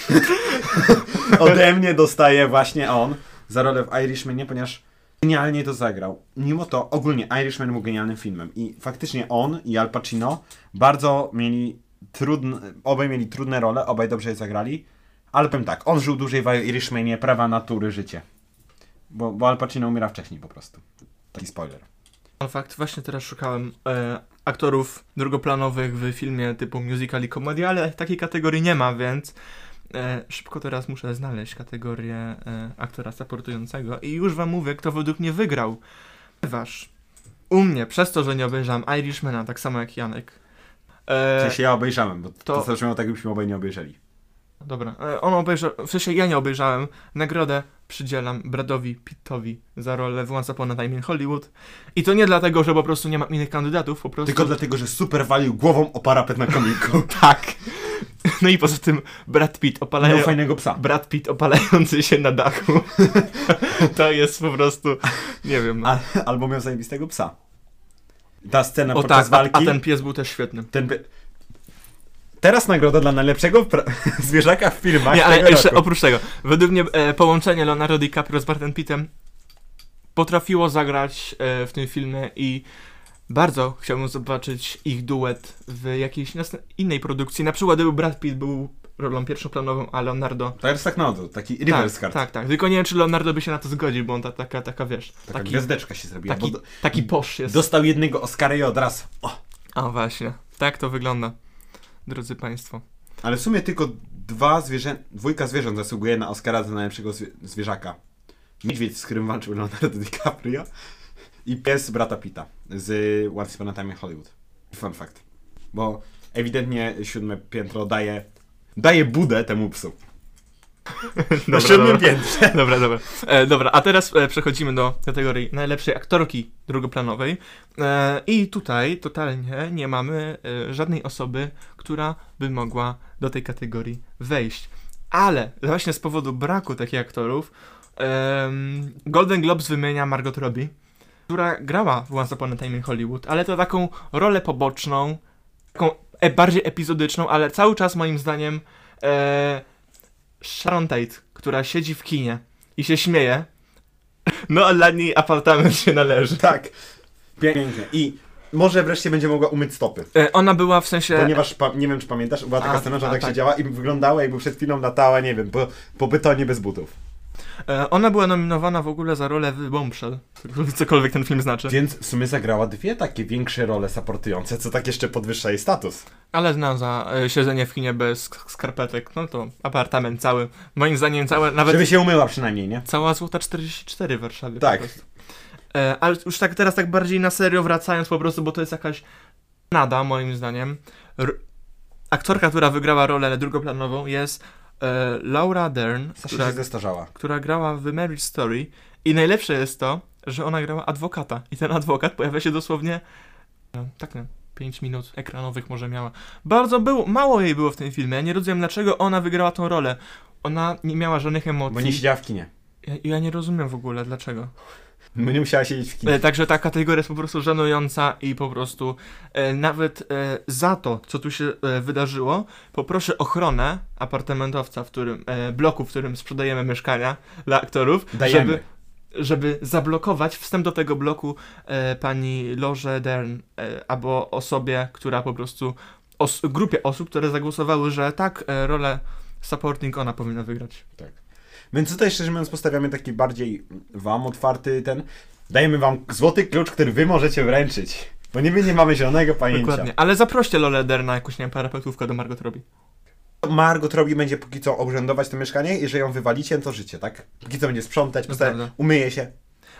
Ode mnie dostaje właśnie on za rolę w Irishmanie, ponieważ genialnie to zagrał. Mimo to ogólnie Irishman był genialnym filmem i faktycznie on i Al Pacino bardzo mieli trudne, obaj mieli trudne role, obaj dobrze je zagrali, ale powiem tak, on żył dłużej w Irishmanie, prawa natury, życie. Bo, bo Al Pacino umiera wcześniej po prostu. Taki spoiler. Fun Fakt, właśnie teraz szukałem e, aktorów drugoplanowych w filmie typu musical i komedia, ale takiej kategorii nie ma, więc e, szybko teraz muszę znaleźć kategorię e, aktora supportującego i już wam mówię, kto według mnie wygrał. Ponieważ u mnie, przez to, że nie obejrzałem Irishmana, tak samo jak Janek, W e, sensie ja obejrzałem, bo to, to- to tak, jakbyśmy obaj nie obejrzeli. Dobra, e, on obejrzał, w sensie ja nie obejrzałem, nagrodę przydzielam Bradowi Pittowi za rolę w Once Upon a Time in Hollywood i to nie dlatego, że po prostu nie ma innych kandydatów, po prostu... Tylko dlatego, że super walił głową o parapet na komiku. Tak. No i poza tym Brad Pitt Miał opalają... fajnego psa. Brad Pitt opalający się na dachu. to jest po prostu, nie wiem. No. A, albo miał zajebistego psa. Ta scena o podczas tak, a, walki. a ten pies był też świetny. ten by... Teraz nagroda dla najlepszego zwierzaka w filmach. Nie, ale jeszcze roku. oprócz tego, według mnie e, połączenie Leonardo DiCaprio z Bradem Pittem potrafiło zagrać e, w tym filmie i bardzo chciałbym zobaczyć ich duet w jakiejś innej produkcji. Na przykład gdyby Brad Pitt był rolą pierwszoplanową, a Leonardo... To jest tak na odwrót, taki reverse tak, card. tak, tak. Tylko nie wiem, czy Leonardo by się na to zgodził, bo on ta, taka, taka, wiesz, Taka taki, gwiazdeczka się zrobiła. taki, do... taki posz jest. Dostał jednego Oscara i od razu. O. A właśnie, tak to wygląda, drodzy Państwo. Ale w sumie tylko dwa zwierzę... dwójka zwierząt zasługuje na Oscara za najlepszego zwie... zwierzaka. Niedźwiedź, z którym walczył Leonardo DiCaprio i pies brata Pitta z Once Upon a Time in Hollywood. Fun fact. Bo ewidentnie siódme piętro daje daje budę temu psu. Na siódmym dobra. piętrze. Dobra, dobra. E, dobra, a teraz e, przechodzimy do kategorii najlepszej aktorki drugoplanowej. E, I tutaj totalnie nie mamy e, żadnej osoby, która by mogła do tej kategorii wejść. Ale właśnie z powodu braku takich aktorów Golden Globes wymienia Margot Robbie, która grała w Once Upon a Time in Hollywood, ale to taką rolę poboczną, taką e, bardziej epizodyczną, ale cały czas moim zdaniem e, Sharon Tate, która siedzi w kinie i się śmieje, no a dla niej apartament się należy. Tak. Pięknie. I może wreszcie będzie mogła umyć stopy. E, ona była w sensie... Ponieważ, pa, nie wiem czy pamiętasz, była taka A, scena, że a, tak tak. siedziała i wyglądała jakby przed chwilą latała, nie wiem, po, po betonie bez butów. E, ona była nominowana w ogóle za rolę w Bombshell, cokolwiek ten film znaczy. Więc w sumie zagrała dwie takie większe role supportujące, co tak jeszcze podwyższa jej status. Ale znam za e, siedzenie w kinie bez sk- skarpetek, no to apartament cały. Moim zdaniem całe, nawet Żeby się umyła przynajmniej, nie? cała Złota 44 w Warszawie. Tak. E, ale już tak teraz tak bardziej na serio wracając po prostu, bo to jest jakaś nada moim zdaniem. R- aktorka, która wygrała rolę drugoplanową jest Laura Dern, która, się zestarzała. która grała w Marriage Story i najlepsze jest to, że ona grała adwokata i ten adwokat pojawia się dosłownie e, tak na 5 minut ekranowych może miała. Bardzo było, mało jej było w tym filmie, ja nie rozumiem dlaczego ona wygrała tą rolę. Ona nie miała żadnych emocji. Bo nie siedziała w kinie. ja, ja nie rozumiem w ogóle dlaczego. Bo nie musiała siedzieć w kinie. E, Także ta kategoria jest po prostu żenująca i po prostu e, nawet e, za to, co tu się e, wydarzyło, poproszę ochronę apartamentowca, w którym, e, bloku, w którym sprzedajemy mieszkania dla aktorów, Dajemy. żeby, żeby zablokować wstęp do tego bloku e, pani Loże Dern albo osobie, która po prostu, os, grupie osób, które zagłosowały, że tak, rolę supporting ona powinna wygrać. Więc tutaj szczerze mówiąc postawiamy taki bardziej wam otwarty ten... Dajemy wam złoty klucz, który wy możecie wręczyć. Bo niby nie mamy zielonego pojęcia. Dokładnie. Ale zaproście Lolę Dern na jakąś, nie wiem, parapetówkę do Margot Robbie. Margot Robbie będzie póki co obrzędować to mieszkanie i że ją wywalicie, to życie, tak? Póki co będzie sprzątać, prawda. umyje się.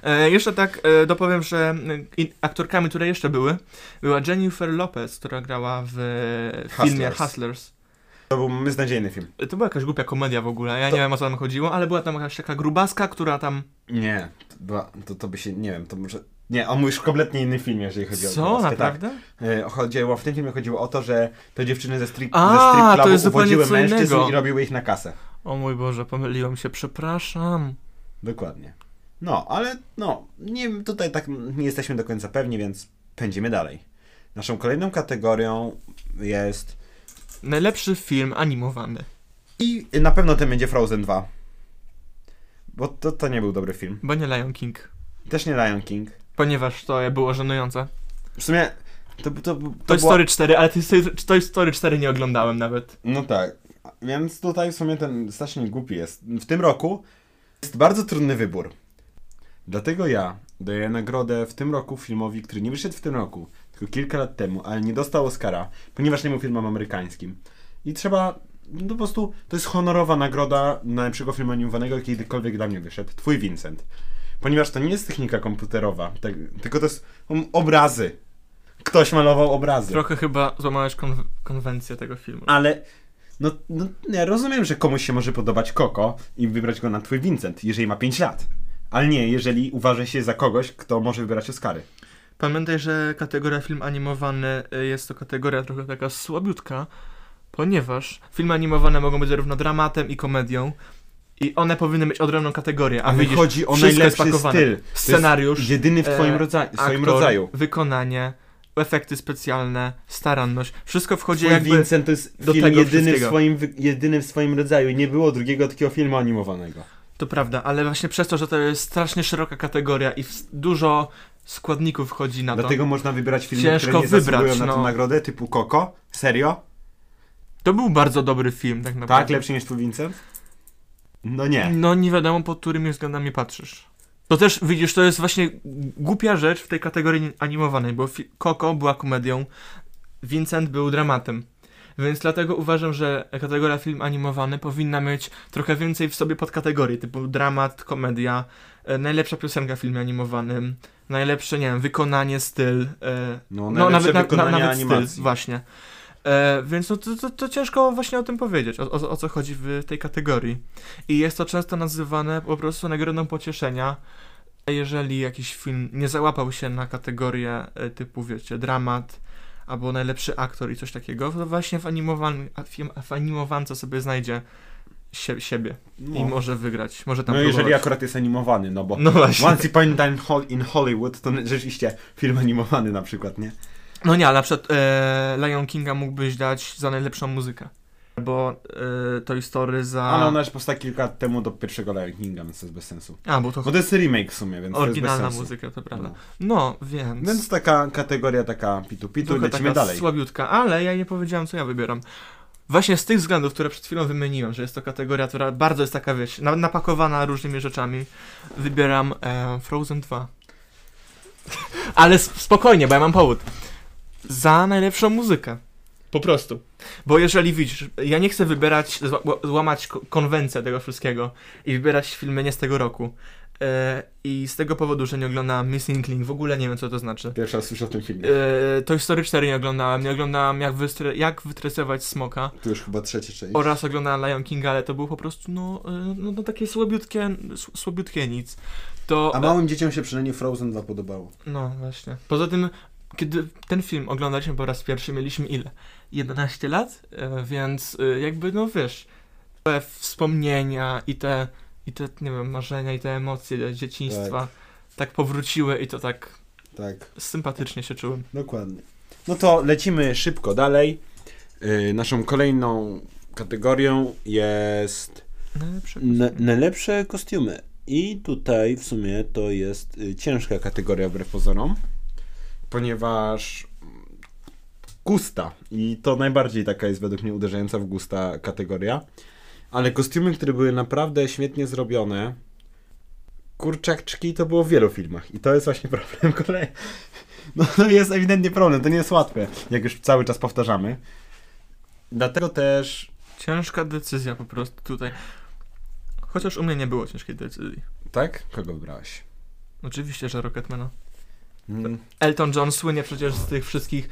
E, jeszcze tak e, dopowiem, że i- aktorkami, które jeszcze były, była Jennifer Lopez, która grała w e, filmie Hustlers. To był beznadziejny film. To była jakaś głupia komedia w ogóle, ja To- nie wiem o co tam chodziło, ale była tam jakaś taka grubaska, która tam... Nie, to, była, to, to by się, nie wiem, to może... Nie, on mówisz kompletnie inny film, jeżeli chodzi o Co, naprawdę? Tak. E, Chodziło, w tym filmie chodziło o to, że te dziewczyny ze strip, A, ze strip clubu zupełnie uwodziły co mężczyzn innego. i robiły ich na kasę. O mój Boże, pomyliłem się, przepraszam. Dokładnie. No, ale no, nie, tutaj tak nie jesteśmy do końca pewni, więc pędzimy dalej. Naszą kolejną kategorią jest Najlepszy film animowany. i na pewno ten będzie Frozen 2. Bo to, to nie był dobry film. Bo nie Lion King. Też nie Lion King. Ponieważ to było żenujące. W sumie to, to, to, Toy było- Story 4, ale Toy Story- Toy Story 4 nie oglądałem nawet. No tak. Więc tutaj w sumie ten strasznie głupi jest. W tym roku jest bardzo trudny wybór. Dlatego ja daję nagrodę w tym roku filmowi, który nie wyszedł w tym roku, kilka lat temu, ale nie dostał Oscara, ponieważ nie był filmem amerykańskim. I trzeba, no po prostu, to jest honorowa nagroda najlepszego filmu animowanego, jaki kiedykolwiek dla mnie wyszedł. Twój Vincent. Ponieważ to nie jest technika komputerowa, tak, tylko to jest um, obrazy. Ktoś malował obrazy. Trochę chyba złamałeś kon- konwencję tego filmu. Ale no, no ja rozumiem, że komuś się może podobać Koko i wybrać go na twój Vincent, jeżeli ma 5 lat. Ale nie, jeżeli uważa się za kogoś, kto może wybierać Oscary. Pamiętaj, że kategoria film animowany y, jest to kategoria trochę taka słabiutka, ponieważ filmy animowane mogą być zarówno dramatem i komedią i one powinny mieć odrębną kategorię, a Ale widzisz, chodzi o wszystko najlepszy jest pakowane. styl. Scenariusz, Jedyny w twoim, e, rodza- w swoim aktor, rodzaju. wykonanie, efekty specjalne, staranność, wszystko wchodzi Twój jakby... Vincent to jest do film tego jedyny w, wszystkiego. swoim, wy- jedyny w swoim rodzaju. Nie było drugiego takiego filmu animowanego. To prawda, ale właśnie przez to, że to jest strasznie szeroka kategoria i w- dużo składników wchodzi na to. Dlatego można wybierać filmy, Ciężko które nie wybrać, na tę no. nagrodę, typu Koko. Serio? To był bardzo dobry film, tak naprawdę. Tak? Lepszy niż twój Vincent? No nie. No nie wiadomo pod którymi względami patrzysz. To też, widzisz, to jest właśnie głupia rzecz w tej kategorii animowanej, bo Coco była komedią, Vincent był dramatem. Więc dlatego uważam, że kategoria film animowany powinna mieć trochę więcej w sobie podkategorii, typu dramat, komedia, najlepsza piosenka w filmie animowanym, najlepsze, nie wiem, wykonanie, styl. E, No, no, nawet, na, wykonanie na, nawet animacji. styl, właśnie. E, więc no, to, to, to ciężko właśnie o tym powiedzieć, o, o, o co chodzi w tej kategorii. I jest to często nazywane po prostu nagrodą pocieszenia. Jeżeli jakiś film nie załapał się na kategorię e, typu, wiecie, dramat albo najlepszy aktor i coś takiego, to właśnie w, animowan- w animowance sobie znajdzie sie, siebie No. i może wygrać, może tam No jeżeli próbować. akurat jest animowany, no bo No właśnie. Once Upon a Time in Hollywood to rzeczywiście film animowany na przykład, nie? No nie, ale na przykład e, Lion Kinga mógłbyś dać za najlepszą muzykę. Albo e, Toy Story za... Ale ona już powstała kilka lat temu do pierwszego Lion Kinga, więc to jest bez sensu. A, bo to Bo to jest remake w sumie, więc oryginalna to jest bez sensu. muzyka, to prawda. No. No, więc... Więc taka kategoria taka pitu-pitu, trochę lecimy taka dalej. słabiutka, ale ja nie powiedziałem, co ja wybieram. Właśnie z tych względów, które przed chwilą wymieniłem, że jest to kategoria, która bardzo jest taka, wiesz, na- napakowana różnymi rzeczami, wybieram e, Frozen 2. ale spokojnie, bo ja mam powód. Za najlepszą muzykę. Po prostu. Bo jeżeli widzisz, ja nie chcę wybierać, zła- złamać ko- konwencję tego wszystkiego i wybierać filmy nie z tego roku. E, I z tego powodu, że nie oglądałem Missing Link, w ogóle nie wiem, co to znaczy. Pierwszy raz słyszę o tym filmie. E, Toy Story 4 nie oglądałem, nie oglądałem jak, wystre- jak wytresować smoka Tu już chyba trzeci część. oraz oglądałem Lion Kinga, ale to było po prostu no, e, no, no takie słabiutkie, słabiutkie nic. To, A małym dzieciom się przynajmniej Frozen 2 podobało. no właśnie. Poza tym, kiedy ten film oglądaliśmy po raz pierwszy, mieliśmy ile? 11 lat? E, więc jakby, no wiesz, te wspomnienia i te, i te, nie wiem, marzenia i te emocje dzieciństwa tak, powróciły i to tak Tak, sympatycznie się czułem. dokładnie. No to lecimy szybko dalej. Yy, naszą kolejną kategorią jest Najlepsze Na, najlepsze kostiumy. I tutaj w sumie to jest y, ciężka kategoria wbrew pozorom, ponieważ gusta i to najbardziej taka jest według mnie uderzająca w gusta kategoria. Ale kostiumy, które były naprawdę świetnie zrobione, kurczaczki to było w wielu filmach i to jest właśnie problem kolej. No to jest ewidentnie problem, to nie jest łatwe, jak już cały czas powtarzamy. Dlatego też Ciężka decyzja po prostu tutaj. Chociaż u mnie nie było ciężkiej decyzji. Tak? Kogo wybrałeś? Oczywiście, że Rocketmana. Mm, Elton John słynie przecież z tych wszystkich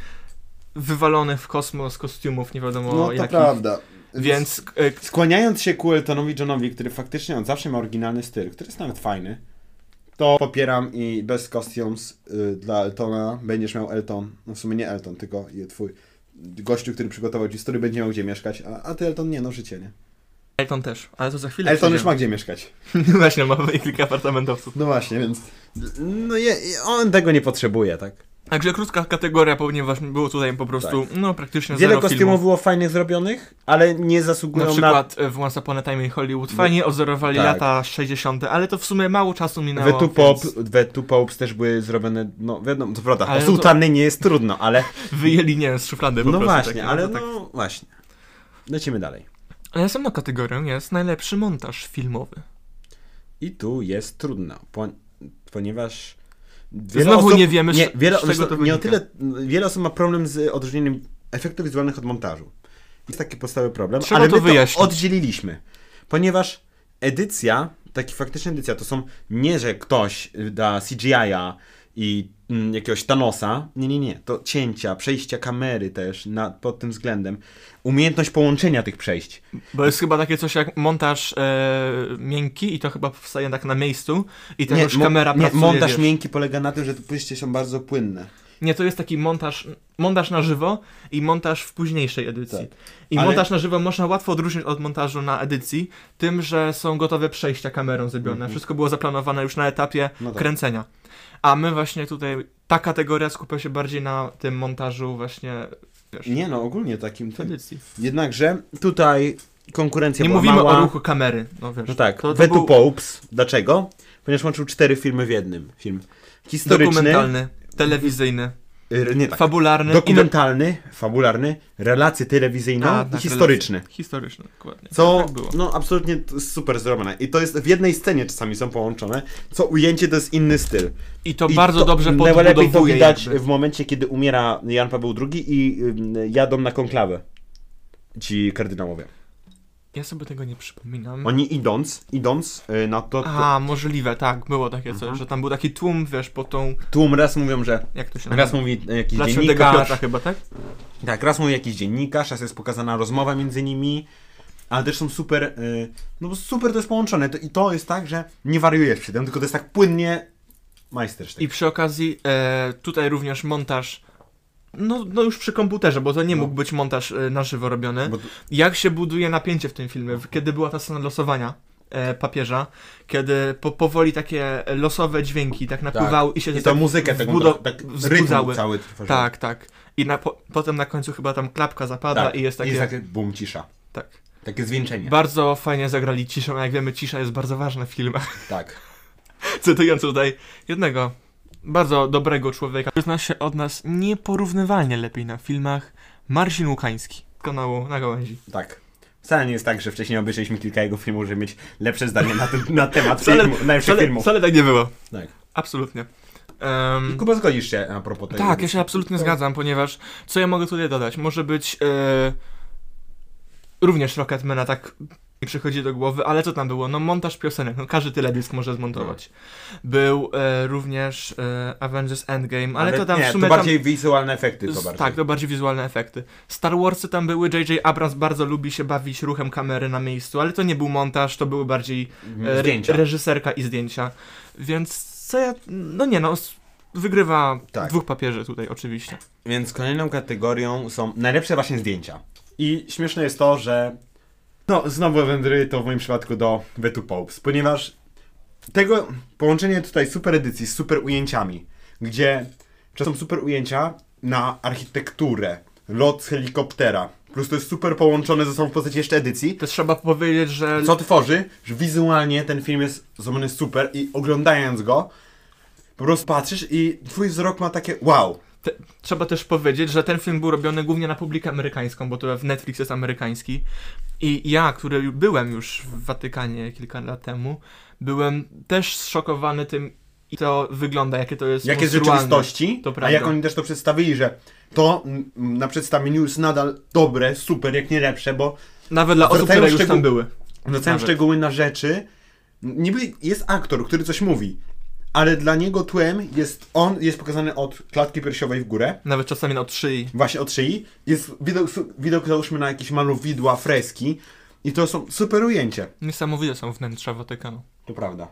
wywalonych w kosmos kostiumów, nie wiadomo no to jakich. prawda. Więc e, Skłaniając się ku Eltonowi Johnowi, który faktycznie on zawsze ma oryginalny styl, który jest nawet fajny, to popieram i bez costumes y, dla Eltona będziesz miał Elton, no w sumie nie Elton, tylko twój gościu, który przygotował ci story, będzie miał gdzie mieszkać, a, a ty Elton nie, no życie, nie? Elton też, ale to za chwilę. Elton już ma gdzie mieszkać. Właśnie, ma kilka apartamentowców. No właśnie, więc no je, on tego nie potrzebuje, tak? Także krótka kategoria, ponieważ było tutaj po prostu, no praktycznie Wiele zero kostiumów filmów. było fajnych zrobionych, ale nie Na zasługują na... przykład e, w Once Upon a Time in Hollywood fajnie odzorowali tak. lata 60., ale to w sumie mało czasu minęło. The Two, Pop, więc The Two Popes też były zrobione, no wiadomo, to prawda, Ale o no to- sułtany nie jest trudno, ale... Wyjęli, nie wiem, z szuflady po No prostu. właśnie, takie, ale to tak. no właśnie. Lecimy dalej. A Następną kategorią jest najlepszy montaż filmowy. I tu jest trudno, po, ponieważ Znowu nie wiemy, nie, wiele, z czego to nie o tyle, wiele osób ma problem z odróżnieniem efektów wizualnych od montażu. Jest taki podstawowy problem, Trzeba ale to my wyjaśnić. to oddzieliliśmy, ponieważ edycja, taki faktyczna edycja, to są nie, że ktoś da CGI-a i mm, jakiegoś Thanosa, nie, nie, nie, to cięcia, przejścia kamery też na, pod tym względem, umiejętność połączenia tych przejść. Bo jest chyba takie coś jak montaż e, miękki i to chyba powstaje tak na miejscu i ta już mo- kamera nie, pracuje, montaż wiesz. miękki polega na tym, że te przejście są bardzo płynne. Nie, to jest taki montaż, montaż na żywo i montaż w późniejszej edycji. Tak. I Ale- montaż na żywo można łatwo odróżnić od montażu na edycji, tym, że są gotowe przejścia kamerą zrobione. Mhm. Wszystko było zaplanowane już na etapie No tak. kręcenia. A my właśnie tutaj, ta kategoria skupia się bardziej na tym montażu właśnie, wiesz, Nie no, ogólnie takim tym. edycji. Jednakże tutaj konkurencja Nie mówimy mała. o ruchu kamery, no wiesz. No tak, to, był Popes. Dlaczego? Ponieważ łączył cztery filmy w jednym. Film historyczny, dokumentalny, telewizyjny, nie tak, fabularny dokumentalny, fabularny, relacje telewizyjne A, i tak, historyczny. historyczny, dokładnie. Co, Tak było. no absolutnie to super zrobione. I to jest w jednej scenie czasami są połączone, co ujęcie to jest inny styl. I to I bardzo dobrze Najlepiej to podbudowuje widać jakby. w momencie, kiedy umiera Jan Paweł II i jadą na konklawę. Ci kardynałowie. Ja sobie tego nie przypominam. Oni idąc, idąc y, na to, to A, możliwe, tak, było takie coś, Mhm. że tam był taki tłum, wiesz, po tą, tłum raz mówią, że jak to się raz mówi jakiś Dla dziennikarz, Piotra chyba, tak? tak, raz mówi jakiś dziennikarz, raz jest pokazana rozmowa między nimi, ale też są super, y, no bo super to jest połączone to, i to jest tak, że nie wariujesz przy tym, tylko to jest tak płynnie majstersztyk. I przy okazji e, tutaj również montaż, no, no już przy komputerze, bo to nie No. mógł być montaż e, na żywo robiony. To- Jak się buduje napięcie w tym filmie, kiedy była ta scena losowania e, papieża, kiedy po, powoli takie losowe dźwięki tak napływały i się I tak tą muzykę tego wbudo- tak, tak cały tworzył. Tak, tak. I na, po, potem na końcu chyba tam klapka zapada tak. i jest takie... I jest takie bum, cisza. tak. Takie zwieńczenie. Bardzo fajnie zagrali ciszą, a jak wiemy, cisza jest bardzo ważna w filmach. tak. Cytując tutaj jednego bardzo dobrego człowieka, który zna się od nas nieporównywalnie lepiej na filmach, Marcin Łukański, kanału Na Gałęzi. Tak. Wcale nie jest tak, że wcześniej obejrzeliśmy kilka jego filmów, żeby mieć lepsze zdanie na, ten, na temat Wcale- filmu, najlepszych Wcale, filmów. wcale tak nie było. Tak. Absolutnie. Em, Kuba, zgodzisz się a propos tego? tak, ja się absolutnie zgadzam, ponieważ co ja mogę tutaj dodać? Może być e, również Rocketmana, tak mi przychodzi do głowy, ale co tam było? No montaż piosenek, no każdy teledysk może zmontować. Był e, również e, Avengers Endgame, ale, to tam nie, w sumie to tam... bardziej wizualne efekty to bardziej. Tak, to bardziej wizualne efekty. Star Warsy tam były, J.J. Abrams bardzo lubi się bawić ruchem kamery na miejscu, ale to nie był montaż, to były bardziej e, re- Zdjęcia. reżyserka i zdjęcia. Więc co ja... No nie no, wygrywa Tak. dwóch papieży tutaj oczywiście. Więc kolejną kategorią są najlepsze właśnie zdjęcia. I śmieszne jest to, że no, znowu wędruje to w moim przypadku do Two Popes, ponieważ tego połączenie tutaj super edycji z super ujęciami, gdzie są super ujęcia na architekturę, lot z helikoptera, plus to jest super połączone ze sobą w postaci jeszcze edycji, To trzeba powiedzieć, że co tworzy, że wizualnie ten film jest zrobiony super i oglądając go, po prostu patrzysz i twój wzrok ma takie wow. Te, trzeba też powiedzieć, że ten film był robiony głównie na publikę amerykańską, bo to w Netflix jest amerykański. I ja, który byłem już w Watykanie kilka lat temu, byłem też zszokowany tym, i to wygląda, jakie to jest Jak jest w monstrualne. rzeczywistości, To a jak oni też to przedstawili, że to mm, na przedstawieniu jest nadal dobre, super, jak nie lepsze, bo Nawet dla osób, które już tam były. Zwracają szczegóły na rzeczy. Niby jest aktor, który coś mówi, ale dla niego tłem jest on, jest pokazany od klatki piersiowej w górę, Nawet czasami od szyi. właśnie od szyi. Jest widok, widok załóżmy na jakieś malowidła, freski i to są super ujęcia. Niesamowite są wnętrza Watykanu. To prawda.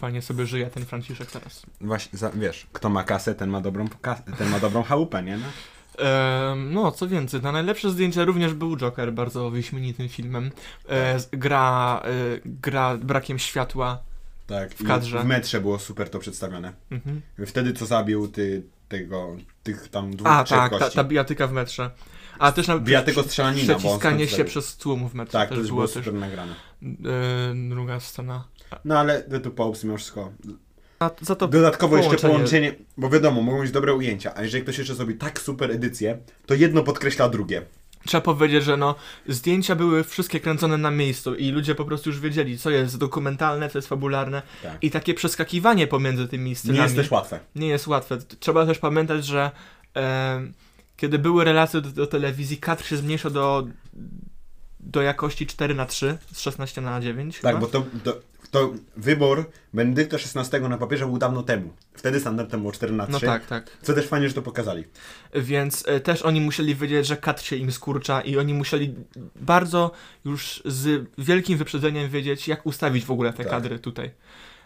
Fajnie sobie żyje ten Franciszek teraz. Właśnie, za, wiesz, kto ma kasę, ten ma dobrą, kasę, ten ma dobrą chałupę, nie? No. No, co więcej, na najlepsze zdjęcia również był Joker, bardzo wyśmienitym filmem. E, gra, e, gra brakiem światła. Tak, W kadrze. w metrze było super to przedstawione. Mhm. Wtedy co zabił ty, tego, tych tam dwóch, A, trzech tak, ta, ta bijatyka w metrze. A też na Bijatego strzelanina, przeciskanie się przez tłum w metrze Tak, też to było było też super nagrane. e, druga scena. No ale Two Popes mimo wszystko. Dodatkowo jeszcze połączenie- połączenie, bo wiadomo, mogą być dobre ujęcia, a jeżeli ktoś jeszcze zrobi tak super edycję, to jedno podkreśla drugie. Trzeba powiedzieć, że no, zdjęcia były wszystkie kręcone na miejscu i ludzie po prostu już wiedzieli, co jest dokumentalne, co jest fabularne Tak. i takie przeskakiwanie pomiędzy tymi scenami Nie jest też łatwe. nie jest łatwe. Trzeba też pamiętać, że em, kiedy były relacje do, do telewizji, kadr się zmniejsza do, do jakości 4 na 3 z 16 na 9 Tak, chyba. bo to, to, to wybór Benedykta XVI na papierze był dawno temu. Wtedy standardem było 4 na 3. No tak, tak. Co też fajnie, że to pokazali. Więc e, też oni musieli wiedzieć, że kadr się im skurcza i oni musieli bardzo już z wielkim wyprzedzeniem wiedzieć, jak ustawić w ogóle te Tak. kadry tutaj.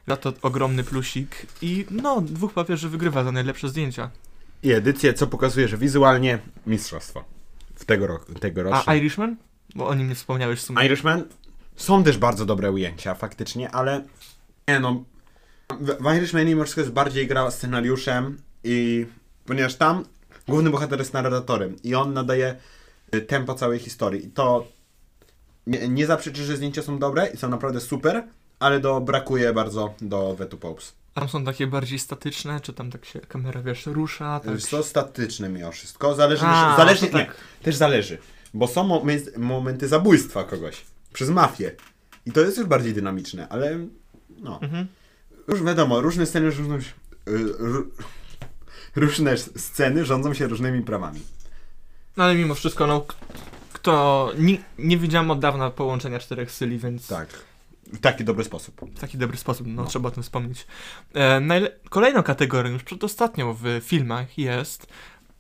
Za to ogromny plusik i no, dwóch papieży wygrywa za najlepsze zdjęcia. I edycję, co pokazuje, że wizualnie mistrzostwo. W tego roku, tegorocznie. A Irishman? Bo o nim nie wspomniałeś w sumie. Irishman są też bardzo dobre ujęcia, faktycznie, ale nie no. W, Irishmanie wszystko jest bardziej gra scenariuszem i ponieważ tam główny bohater jest narratorem i on nadaje y, tempo całej historii. I to nie, nie zaprzeczy, że zdjęcia są dobre i są naprawdę super, ale do, brakuje bardzo do Two Popes. Tam są takie bardziej statyczne, czy tam tak się kamera, wiesz, rusza, tak. To statyczne mimo wszystko, zależy, A, zależy nie, tak. też zależy, bo są momen- momenty zabójstwa kogoś przez mafię i to jest już bardziej dynamiczne, ale no, Mhm. już wiadomo, różne sceny rządzą się, y, ró- różne sceny rządzą się różnymi prawami. No ale mimo wszystko, no, kto... Nie, nie widziałem od dawna połączenia czterech syli, więc Tak, w taki dobry sposób. w taki dobry sposób, no, No. trzeba o tym wspomnieć. E, kolejną kategorią, już przedostatnią w filmach jest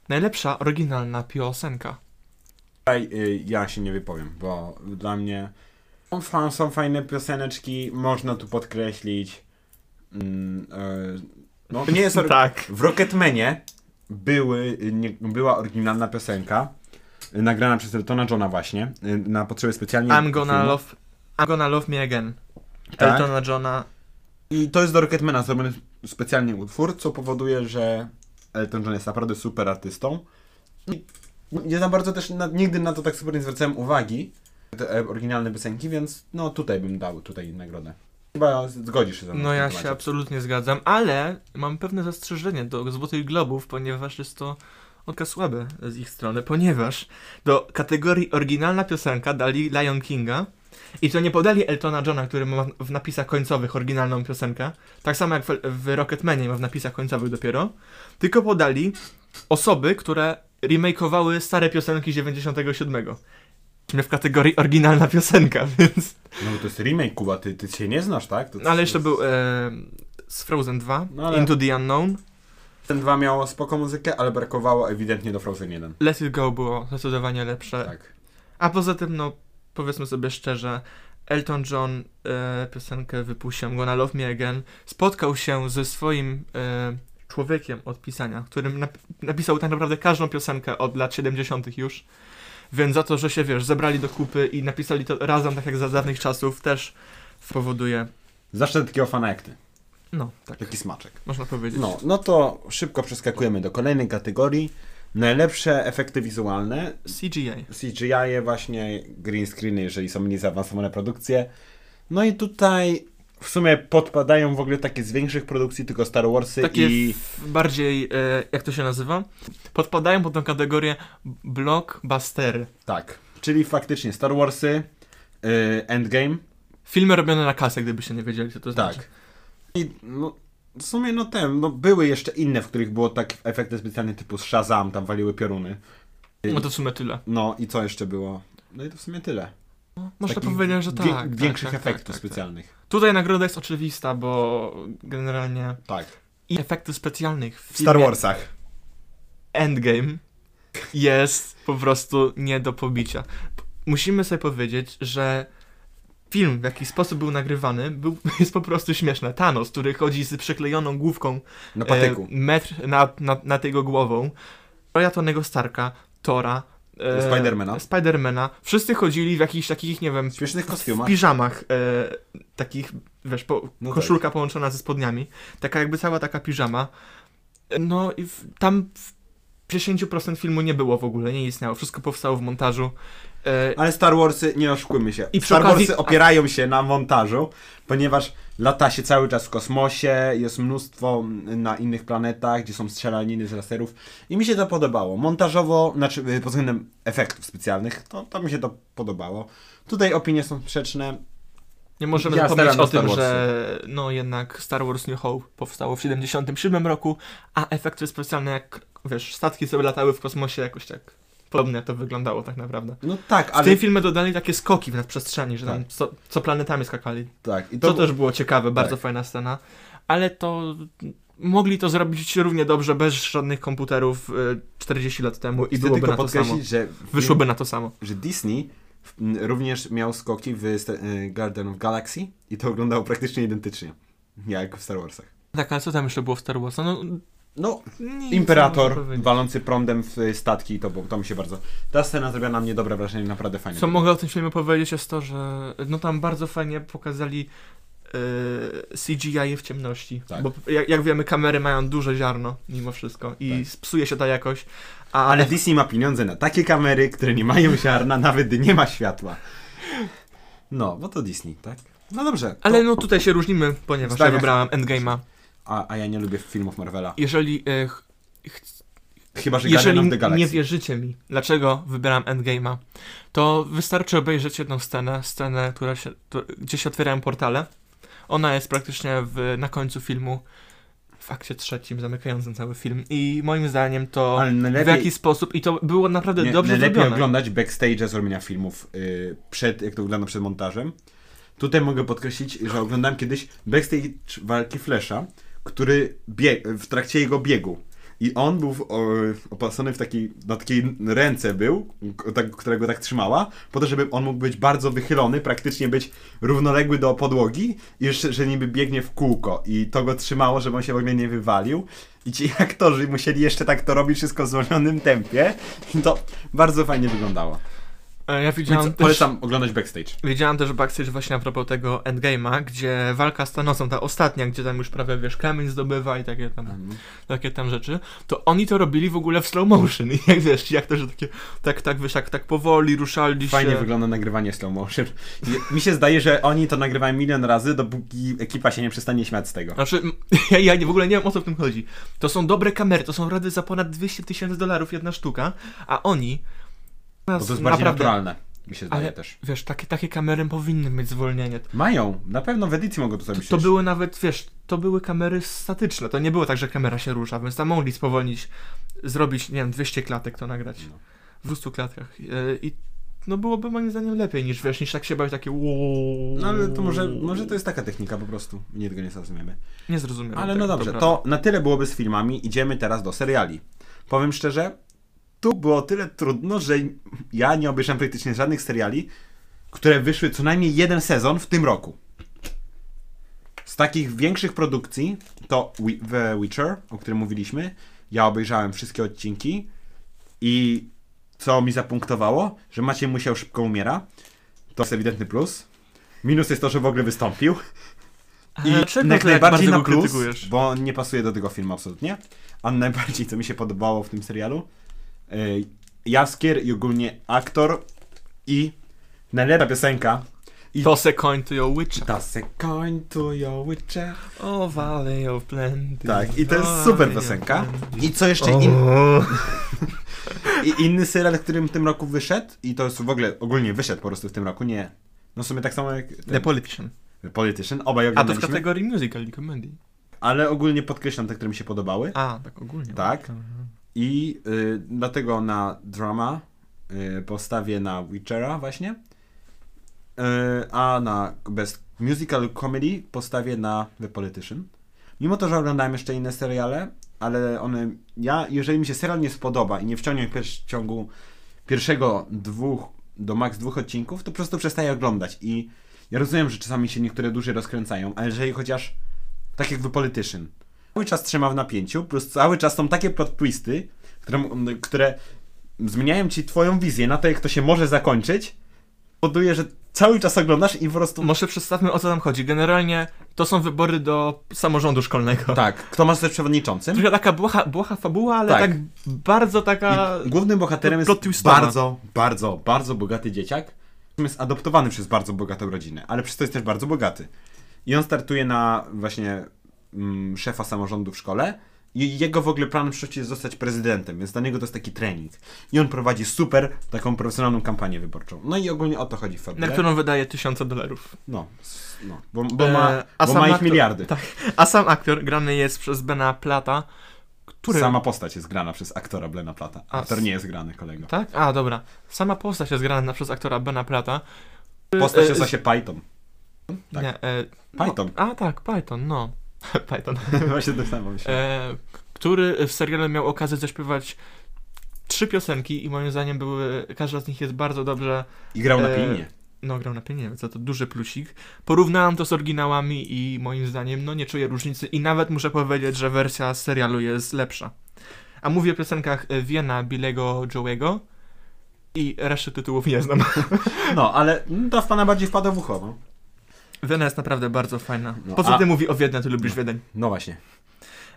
najlepsza oryginalna piosenka. Tutaj y, ja się nie wypowiem, bo dla mnie są, są fajne pioseneczki, można tu podkreślić. Mm, y, no, nie jest Tak. W Rocketmanie były, nie, była oryginalna piosenka, y, nagrana przez Eltona Johna właśnie, y, na potrzeby specjalnie I'm gonna filmu. love... I'm gonna love me again. Tak? Eltona Johna. I to jest do Rocketmana zrobiony specjalnie utwór, co powoduje, że Elton John jest naprawdę super artystą. I nie za bardzo też na, nigdy na to tak super nie zwracałem uwagi, te oryginalne piosenki, więc no tutaj bym dał tutaj nagrodę. Chyba zgodzisz się ze mną. No ja się absolutnie zgadzam, ale mam pewne zastrzeżenie do Złotych Globów, ponieważ jest to oka słabe z ich strony, ponieważ do kategorii oryginalna piosenka dali Lion Kinga i to nie podali Eltona Johna, który ma w napisach końcowych oryginalną piosenkę, tak samo jak w, w Rocketmanie ma w napisach końcowych dopiero, tylko podali osoby, które remakeowały stare piosenki z 97. Jesteśmy w kategorii oryginalna piosenka, więc... No bo to jest remake, Kuba, ty, ty się nie znasz, tak? To, No ale jeszcze był e, z Frozen 2, No ale- Into the Unknown. Ten dwa miało spoko muzykę, ale brakowało ewidentnie do Frozen 1. Let It Go było zdecydowanie lepsze. Tak. A poza tym, no, powiedzmy sobie szczerze, Elton John e, piosenkę wypuścił, Gonna Love Me Again, spotkał się ze swoim e, człowiekiem od pisania, którym nap napisał tak naprawdę każdą piosenkę od lat 70. już. Więc za to, że się, wiesz, zebrali do kupy i napisali to razem, tak jak za dawnych czasów, też powoduje, Zawsze takiego fana jak ty. no, tak, Taki smaczek. można powiedzieć. No, no to szybko przeskakujemy do kolejnej kategorii. Najlepsze efekty wizualne. CGI. CGI, właśnie green screeny, jeżeli są mniej zaawansowane produkcje. No i tutaj w sumie podpadają w ogóle takie z większych produkcji, tylko Star Warsy Takie i... bardziej, e, jak to się nazywa? Podpadają pod tą kategorię blockbustery. Tak. Czyli faktycznie Star Warsy, y, Endgame. Filmy robione na kasę, gdybyście nie wiedzieli, co to Tak. znaczy. I no, w sumie no ten, no były jeszcze inne, w których było tak efekty specjalne typu Shazam, tam waliły pioruny. No to w sumie tyle. No i co jeszcze było? No i to w sumie tyle. Można powiedzieć, że wie- tak. tak, Większych tak, tak, efektów tak, tak. specjalnych. Tutaj nagroda jest oczywista, bo generalnie Tak. i efektów specjalnych w W Star Warsach. Endgame jest po prostu nie do pobicia. Musimy sobie powiedzieć, że film, w jaki sposób był nagrywany, był, jest po prostu śmieszny. Thanos, który chodzi z przyklejoną główką Na patyku. e, metr nad, nad, nad jego głową, Roya Tonego Starka, Tora, e, Spidermana. Spidermana. Wszyscy chodzili w jakichś takich, nie wiem, W śmiesznych w kostiumach. piżamach, e, takich, wiesz, po, No koszulka połączona ze spodniami, taka jakby cała taka piżama. No i w, tam w 10% filmu nie było w ogóle, nie istniało, wszystko powstało w montażu. E, Ale Star Warsy, nie oszukujmy się, I Star okazji- Warsy opierają się na montażu, ponieważ lata się cały czas w kosmosie, jest mnóstwo na innych planetach, gdzie są strzelaniny z laserów i mi się to podobało. Montażowo, znaczy y, pod względem efektów specjalnych, to, to mi się to podobało. Tutaj opinie są sprzeczne. nie możemy ja zapomnieć o tym, że no jednak Star Wars New Hope powstało w 77 roku, a efekty specjalne jak, wiesz, statki sobie latały w kosmosie jakoś tak podobnie to wyglądało tak naprawdę. No tak, W ale... tym filmie dodali takie skoki w przestrzeni, że tam Tak. co, co planetami skakali. tak, i To, to, też było ciekawe, bardzo tak. fajna scena. Ale to mogli to zrobić równie dobrze bez żadnych komputerów y, 40 lat temu i chcę byłoby tylko na to samo. że, Wyszłoby na to samo. że Disney również miał skoki w y, Garden of Galaxy i to wyglądało praktycznie identycznie, jak w Star Warsach. Tak, ale co tam jeszcze było w Star Wars? No, No, nic Imperator powiedzieć. walący prądem w y, statki, to, było- to mi się bardzo... Ta scena zrobiła na mnie dobre wrażenie, naprawdę fajnie. Co mogę o tym filmie powiedzieć jest to, że no tam bardzo fajnie pokazali y, CGI w ciemności. Tak. Bo jak, jak wiemy, kamery mają duże ziarno mimo wszystko i Tak. psuje się ta jakość. A Ale Disney ma pieniądze na takie kamery, które nie mają ziarna, nawet gdy nie ma światła. No, bo to Disney, tak? No dobrze. To... Ale no tutaj się różnimy, ponieważ Zdania- ja wybrałem Endgame'a. A, a ja nie lubię filmów Marvela. Jeżeli, e, ch- ch- Chyba, że Guardian jeżeli of the Galaxy. nie wierzycie mi, dlaczego wybieram Endgame'a, to wystarczy obejrzeć jedną scenę, scenę, która się, tu, gdzie się otwierają portale. Ona jest praktycznie w, na końcu filmu, w akcie trzecim, zamykającym cały film. I moim zdaniem to Ale w najlepiej, jaki sposób, i to było naprawdę nie, dobrze najlepiej zrobione. oglądać backstage z robienia filmów y, przed, jak to wygląda przed montażem. Tutaj mogę podkreślić, że oglądałem kiedyś backstage walki Flesza, który bieg, w trakcie jego biegu. I on był w, o, opasany w takiej, na takiej ręce był, tak, która go tak trzymała, po to, żeby on mógł być bardzo wychylony, praktycznie być równoległy do podłogi i jeszcze, że niby biegnie w kółko. I to go trzymało, żeby on się w ogóle nie wywalił. I ci aktorzy musieli jeszcze tak to robić wszystko w zwolnionym tempie. To bardzo fajnie wyglądało. E, Ja widziałem Więc też, polecam oglądać backstage. widziałem też backstage właśnie a propos tego Endgame'a, gdzie walka z Thanosem, ta ostatnia, gdzie tam już prawie, wiesz, kamień zdobywa i takie tam takie tam rzeczy, to oni to robili w ogóle w slow motion i jak wiesz, jak to, że takie, tak, tak, wiesz, tak, tak powoli ruszali Fajnie się. wygląda nagrywanie slow motion. Mi się zdaje, że oni to nagrywają milion razy, dopóki ekipa się nie przestanie śmiać z tego. Znaczy, ja, ja w ogóle nie wiem o co w tym chodzi. To są dobre kamery, to są rady za ponad 200 tysięcy dolarów jedna sztuka, a oni Bo to jest bardziej naprawdę, naturalne, mi się zdaje ale też. wiesz, takie, takie kamery powinny mieć zwolnienie. Mają, na pewno w edycji mogą to To, zrobić. to były nawet, wiesz, to były kamery statyczne, to nie było tak, że kamera się rusza, więc tam mogli spowolnić, zrobić, nie wiem, 200 klatek to nagrać. No. W 200 klatkach. E, I no byłoby moim zdaniem lepiej niż, wiesz, niż tak się bawić takie wow. No ale to może, może to jest taka technika po prostu. Nie tego nie zrozumiemy. Nie zrozumiałem. Ale no dobrze, prawda. to na tyle byłoby z filmami. Idziemy teraz do seriali. Powiem szczerze, było tyle trudno, że ja nie obejrzałem praktycznie żadnych seriali, które wyszły co najmniej jeden sezon w tym roku. Z takich większych produkcji to The Witcher, o którym mówiliśmy. Ja obejrzałem wszystkie odcinki i co mi zapunktowało, że Maciej musiał szybko umiera. To jest ewidentny plus. Minus jest to, że w ogóle wystąpił. I dlaczego jak najbardziej na plus, krytykujesz? bo nie pasuje do tego filmu absolutnie. A najbardziej, co mi się podobało w tym serialu, Jaskier i ogólnie aktor i najlepsza piosenka. I Toss a coin to your witch. Toss a coin to your witcher. O Valley of Plenty. Tak, i to jest super piosenka. I co jeszcze in... I inny serial, którym w tym roku wyszedł, i to jest w ogóle ogólnie wyszedł po prostu w tym roku, nie. No w sumie tak samo jak The ten Politician. Politician, obaj A to w oglądaliśmy, kategorii musical i comedy. ale ogólnie podkreślam te, które mi się podobały. A, tak ogólnie. Tak. I y, dlatego na drama y, postawię na Witchera właśnie. E, a na Best Musical Comedy postawię na The Politician. Mimo to, że oglądałem jeszcze inne seriale, ale one. Ja, jeżeli mi się serial nie spodoba i nie wciągnie w ciągu pierwszego dwóch do max dwóch odcinków, to po prostu przestaję oglądać. I ja rozumiem, że czasami się niektóre dłużej rozkręcają, ale jeżeli chociaż tak jak The Politician, cały czas trzyma w napięciu, plus cały czas są takie plot twisty, które, które zmieniają ci twoją wizję na to, jak to się może zakończyć, powoduje, że cały czas oglądasz i po prostu... Może przedstawmy o co tam chodzi. Generalnie to są wybory do samorządu szkolnego. Tak, kto ma zostać przewodniczącym? Trochę taka błocha, błocha fabuła, ale Tak. tak, bardzo taka... I głównym bohaterem jest twistowa. bardzo, bardzo, bardzo bogaty dzieciak. Jest adoptowany przez bardzo bogatą rodzinę, ale przez to jest też bardzo bogaty. I on startuje na właśnie mm, szefa samorządu w szkole i jego w ogóle planem w przyszłości jest zostać prezydentem, więc dla niego to jest taki trening. I on prowadzi super taką profesjonalną kampanię wyborczą. No i ogólnie o to chodzi w fabule. Na którą wydaje tysiące dolarów. No, no bo, bo E, ma, a bo sam ma ich aktor- miliardy. Tak. A sam aktor grany jest przez Bena Plata, który... Sama postać jest grana przez aktora Blena Plata. A, Aktor nie jest grany, kolego. Tak? A, dobra. Sama postać jest grana przez aktora Bena Plata. Postać E, nazywa się Python. tak. Nie, e, Python. No, a tak, Python, no. Python. Właśnie to samo. E, który w serialu miał okazję zaśpiewać trzy piosenki i moim zdaniem były, każda z nich jest bardzo dobrze, I grał na e, pianinie. no grał na pieniądze, za to duży plusik. Porównałem to z oryginałami i moim zdaniem, no nie czuję różnicy i nawet muszę powiedzieć, że wersja z serialu jest lepsza. A mówię o piosenkach e, Wiena, Billego, Joe'ego i reszty tytułów nie znam. No, ale to w pana bardziej wpada w ucho, no. Wiena jest naprawdę bardzo fajna. No, Po co a- ty mówi o Wiedniu, ty lubisz Wiedeń. No właśnie.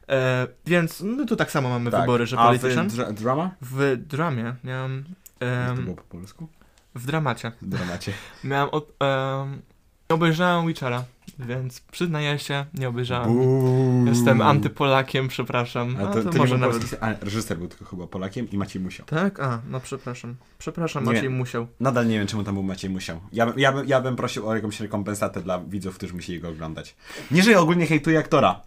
E, więc no tu tak samo mamy wybory, że A w Politician. dra- drama? W dramie miałem. Jak to było po polsku? w dramacie. W dramacie. Miałem. Od, em, nie obejrzałem Witchera, więc przyznaję się, nie obejrzałem. Jestem antypolakiem, przepraszam. A, to, to, to może nie był nawet. polski, a reżyser był tylko chyba Polakiem i Maciej Musiał. Tak? A, no przepraszam. Przepraszam, Nie. Maciej musiał. Nadal nie wiem, czemu tam był Maciej Musiał. Ja, bym- ja, bym- ja bym prosił o jakąś rekompensatę dla widzów, którzy musieli go oglądać. Nie, że ja ogólnie hejtuję aktora,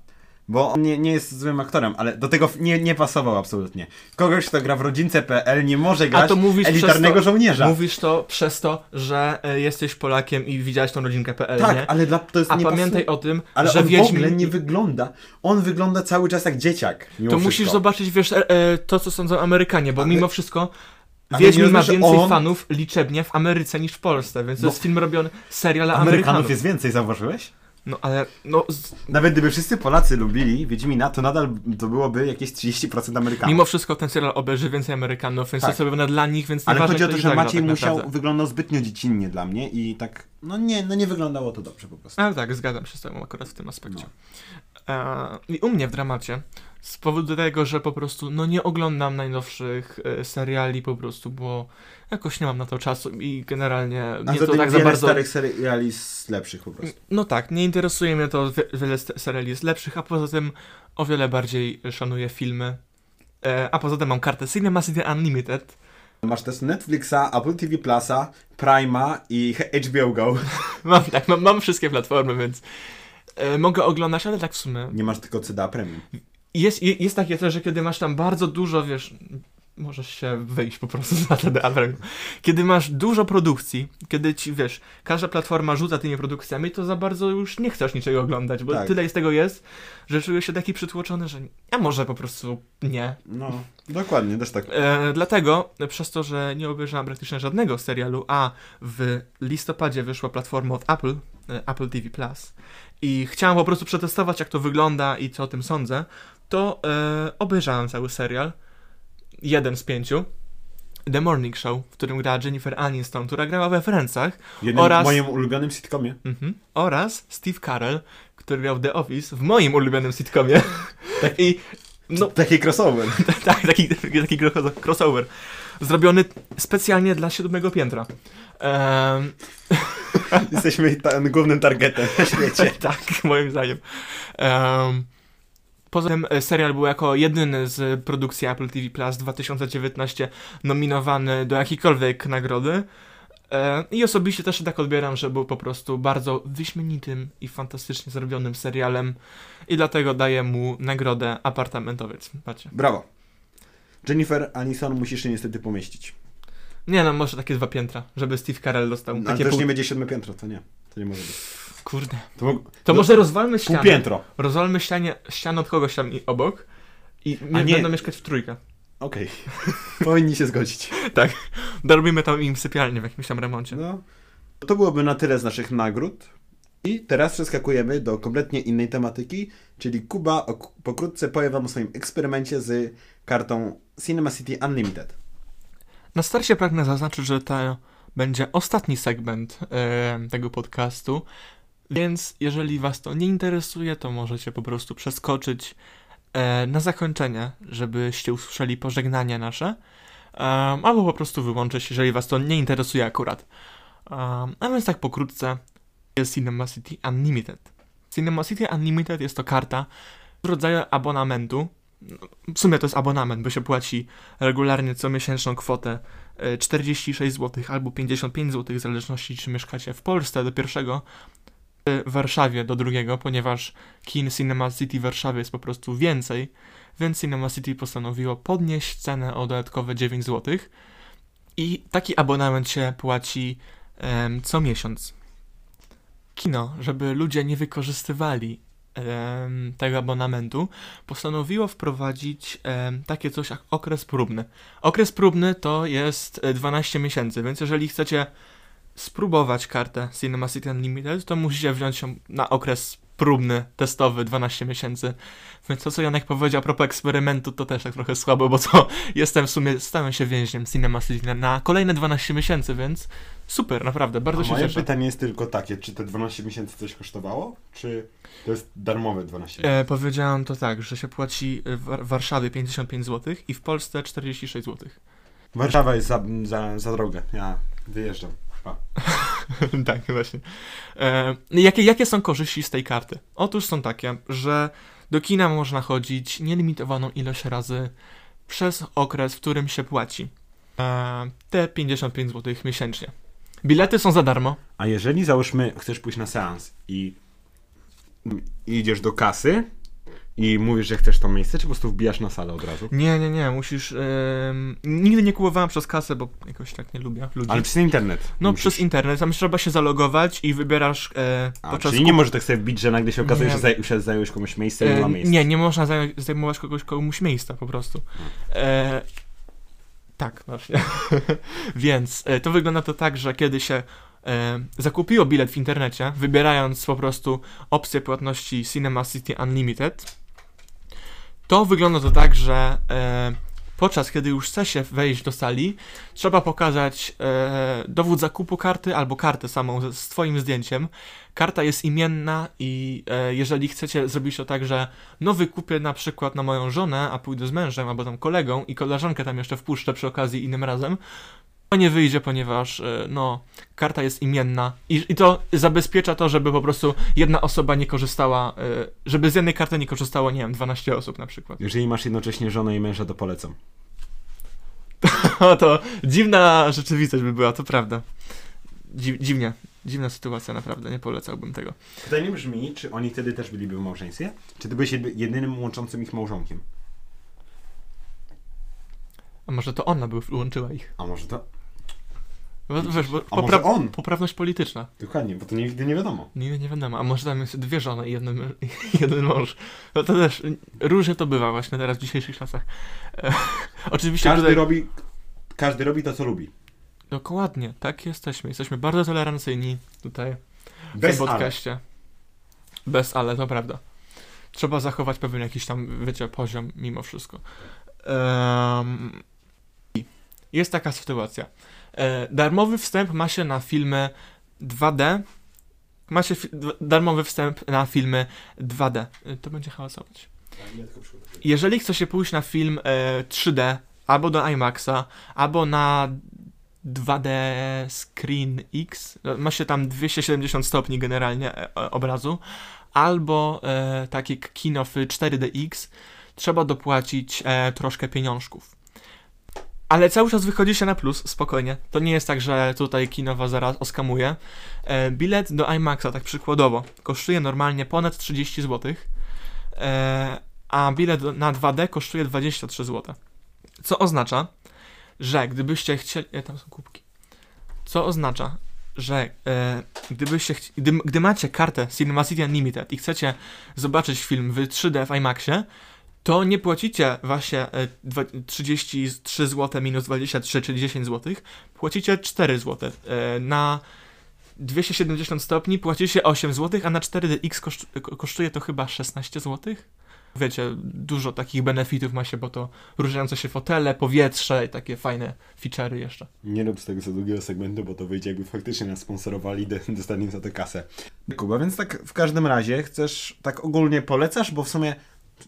bo on nie, nie jest złym aktorem, ale do tego nie, nie pasował absolutnie. Kogoś, kto gra w rodzince.pl nie może grać A to mówisz elitarnego to, żołnierza. Mówisz to przez to, że e, jesteś Polakiem i widziałeś tą rodzinkę.pl, tak, nie? ale dla, to jest A nie pamiętaj o tym, Ale że on w Wiedźmin... ogóle nie wygląda. On wygląda cały czas jak dzieciak. To wszystko. musisz zobaczyć, wiesz, e, e, to co sądzą Amerykanie, bo Ale- mimo wszystko Wiedźmin ma więcej on- fanów liczebnie w Ameryce niż w Polsce, więc to No. jest film robiony serial Amerykanów Amerykanów. jest więcej, zauważyłeś? No ale, no, Nawet gdyby wszyscy Polacy lubili Wiedźmina, to nadal to byłoby jakieś 30% Amerykanów. mimo wszystko ten serial obejrzy więcej Amerykanów, więc Tak. to robione dla nich, więc Ale chodzi o to, że zagra, Maciej tak musiał naprawdę. wyglądał zbytnio dziecinnie dla mnie i tak, no nie, no nie wyglądało to dobrze po prostu. Ale tak, zgadzam się z tobą akurat w tym aspekcie. E, I u mnie w dramacie, z powodu tego, że po prostu, no nie oglądam najnowszych e, seriali po prostu, bo jakoś nie mam na to czasu i generalnie A nie to tak za bardzo... starych seriali z lepszych po prostu. No tak, nie interesuje mnie to, wie- wiele seriali jest lepszych, a poza tym o wiele bardziej szanuję filmy. E, a poza tym mam kartę Cinema City Unlimited. Masz też Netflixa, Apple TV Plusa, Prima i HBO Go. Mam, tak, mam, mam wszystkie platformy, więc e, mogę oglądać, ale tak w sumie. Nie masz tylko CDA Premium. Jest, je- jest takie też, że kiedy masz tam bardzo dużo, wiesz, możesz się wyjść po prostu za TDA Premium. Kiedy masz dużo produkcji, kiedy ci, wiesz, każda platforma rzuca tymi produkcjami, to za bardzo już nie chcesz niczego oglądać, bo Tak. tyle z tego jest, że czujesz się taki przytłoczony, że a może po prostu nie. No, dokładnie, też tak. E, dlatego, przez to, że nie obejrzałem praktycznie żadnego serialu, a w listopadzie wyszła platforma od Apple, e, Apple TV Plus, i chciałem po prostu przetestować, jak to wygląda i co o tym sądzę, to e, obejrzałem cały serial, jeden z pięciu, The Morning Show, w którym gra Jennifer Aniston, która grała we Francach, Jednym oraz- moim ulubionym sitcomie. mhm, oraz Steve Carell, który grał The Office, w moim ulubionym sitcomie. I no, Taki crossover. tak, taki, taki gro- crossover. Zrobiony specjalnie dla siódmego piętra. Ehm, Jesteśmy ta- głównym targetem na świecie. tak, moim zdaniem. Ehm, poza tym e, serial był jako jedyny z produkcji Apple TV Plus 2019 nominowany do jakiejkolwiek nagrody. E, I osobiście też tak odbieram, że był po prostu bardzo wyśmienitym i fantastycznie zrobionym serialem i dlatego daję mu nagrodę apartamentowiec. Patrzcie. Brawo. Jennifer Aniston musisz się niestety pomieścić. Nie no, może takie dwa piętra, żeby Steve Carell dostał. No, ale też pół... nie będzie siódme piętro, to nie. To nie może być. Kurde. To, To no, może rozwalmy ścianę. piętro. Rozwalmy ścianę, ścianę od kogoś tam i obok i nie, nie. będą mieszkać w trójkę. Okej. Powinni się zgodzić. Dorobimy tam im sypialnię w jakimś tam remoncie. No. To byłoby na tyle z naszych nagród. I teraz przeskakujemy do kompletnie innej tematyki, czyli Kuba ok- pokrótce powie wam o swoim eksperymencie z kartą Cinema City Unlimited. Na starcie pragnę zaznaczyć, że to będzie ostatni segment e, tego podcastu, więc jeżeli Was to nie interesuje, to możecie po prostu przeskoczyć e, na zakończenie, żebyście usłyszeli pożegnanie nasze, em, albo po prostu wyłączyć, jeżeli Was to nie interesuje akurat. Um, a więc tak pokrótce jest Cinema City Unlimited. Cinema City Unlimited jest to karta w rodzaju abonamentu. W sumie to jest abonament, bo się płaci regularnie co miesięczną kwotę e, 46 zł albo 55 zł, w zależności czy mieszkacie w Polsce do pierwszego, w Warszawie do drugiego, ponieważ kin Cinema City w Warszawie jest po prostu więcej, więc Cinema City postanowiło podnieść cenę o dodatkowe 9 zł i taki abonament się płaci em, co miesiąc. Kino, żeby ludzie nie wykorzystywali em, tego abonamentu, postanowiło wprowadzić em, takie coś jak okres próbny. Okres próbny to jest e, 12 miesięcy, więc jeżeli chcecie spróbować kartę Cinema City Unlimited, to musicie wziąć ją na okres próbny, testowy, 12 miesięcy. Więc to, co Janek powiedział a propos eksperymentu, to też tak trochę słabo, bo to jestem w sumie, stałem się więźniem Cinema City na, kolejne 12 miesięcy, więc super, naprawdę, bardzo A się moje cieszę. pytanie jest tylko takie, czy te 12 miesięcy coś kosztowało? Czy to jest darmowe 12 miesięcy? E, powiedziałem to tak, że się płaci w War- Warszawie 55 zł i w Polsce 46 zł. Warszawa jest za, za, za drogę. Ja wyjeżdżam. Pa. tak, właśnie. E, jakie, jakie są korzyści z tej karty? Otóż są takie, że do kina można chodzić nielimitowaną ilość razy przez okres, w którym się płaci. E, te 55 zł miesięcznie. Bilety są za darmo. A jeżeli załóżmy, chcesz pójść na seans i idziesz do kasy i mówisz, że chcesz to miejsce, czy po prostu wbijasz na salę od razu? Nie, nie, nie, musisz. nigdy nie kupowałem przez kasę, bo jakoś tak nie lubię ludzi. Ale przez internet. no, musisz. przez internet, tam trzeba się zalogować i wybierasz e, A, podczas czyli nie możesz tak sobie wbić, że nagle się okazuje, Nie. że zaj- że zająłeś komuś miejsce i nie E, ma miejsca. Nie, nie można zaj- zajmować kogoś komuś miejsca po prostu. E, tak, właśnie. Więc e, to wygląda to tak, że kiedy się e, zakupiło bilet w internecie, wybierając po prostu opcję płatności Cinema City Unlimited, to wygląda to tak, że e, podczas kiedy już chce się wejść do sali, trzeba pokazać e, dowód zakupu karty albo kartę samą z, z twoim zdjęciem. Karta jest imienna i e, jeżeli chcecie zrobić to tak, że no wykupię na przykład na moją żonę, a pójdę z mężem albo tam kolegą i koleżankę tam jeszcze wpuszczę przy okazji innym razem, to nie wyjdzie, ponieważ e, no karta jest imienna i, i to zabezpiecza to, żeby po prostu jedna osoba nie korzystała, e, żeby z jednej karty nie korzystało, nie wiem, 12 osób na przykład. Jeżeli masz jednocześnie żonę i męża, to polecam. O, to dziwna rzeczywistość by była, to prawda. Dzi dziwnie, dziwna sytuacja, naprawdę, nie polecałbym tego. Pytanie brzmi, czy oni wtedy też byliby w małżeństwie? Czy ty byłeś jedy- jedynym łączącym ich małżonkiem? A może to ona by łączyła ich? A może to... Wiesz, bo A może on? poprawność polityczna. Dokładnie, bo to nigdy nie wiadomo. Nie, nie wiadomo. A może tam jest dwie żony i jeden, mę- jeden mąż. No to też różnie to bywa właśnie teraz w dzisiejszych czasach. E, oczywiście Każdy tutaj... robi... Każdy robi to, co lubi. Dokładnie, tak jesteśmy. Jesteśmy bardzo tolerancyjni tutaj w Bez tym ale. podcaście. Bez ale, to prawda. Trzeba zachować pewien jakiś tam, wiecie, poziom mimo wszystko. Em, i jest taka sytuacja. E, darmowy wstęp ma się na filmy 2D. Ma się fi- d- darmowy wstęp na filmy 2D. E, To będzie hałasować. Jeżeli chce się pójść na film e, 3D, albo do IMAXa, albo na 2D Screen X, ma się tam 270 stopni generalnie e, e, obrazu, albo e, takie kino w 4DX, trzeba dopłacić e, troszkę pieniążków. Ale cały czas wychodzi się na plus, spokojnie. To nie jest tak, że tutaj kino was zaraz oskamuje. E, bilet do IMAXa, tak przykładowo, kosztuje normalnie ponad 30 zł, e, a bilet na 2D kosztuje 23 zł. Co oznacza, że gdybyście chcieli... E, tam są kubki. Co oznacza, że e, gdybyście chci... gdy, gdy macie kartę Cinema City Unlimited i chcecie zobaczyć film w 3D w IMAXie, to nie płacicie właśnie e, dwa- 33 zł minus 23, czyli 10 zł, płacicie 4 zł. E, na 270 stopni płacicie 8 zł, a na 4DX koszt, ko- kosztuje to chyba 16 zł. Wiecie, dużo takich benefitów ma się, bo to różniące się fotele, powietrze i takie fajne feature'y jeszcze. Nie rób z tego za długiego segmentu, bo to wyjdzie jakby faktycznie nas sponsorowali, do- dostaniemy za to kasę. Kuba, więc tak w każdym razie chcesz, tak ogólnie polecasz, bo w sumie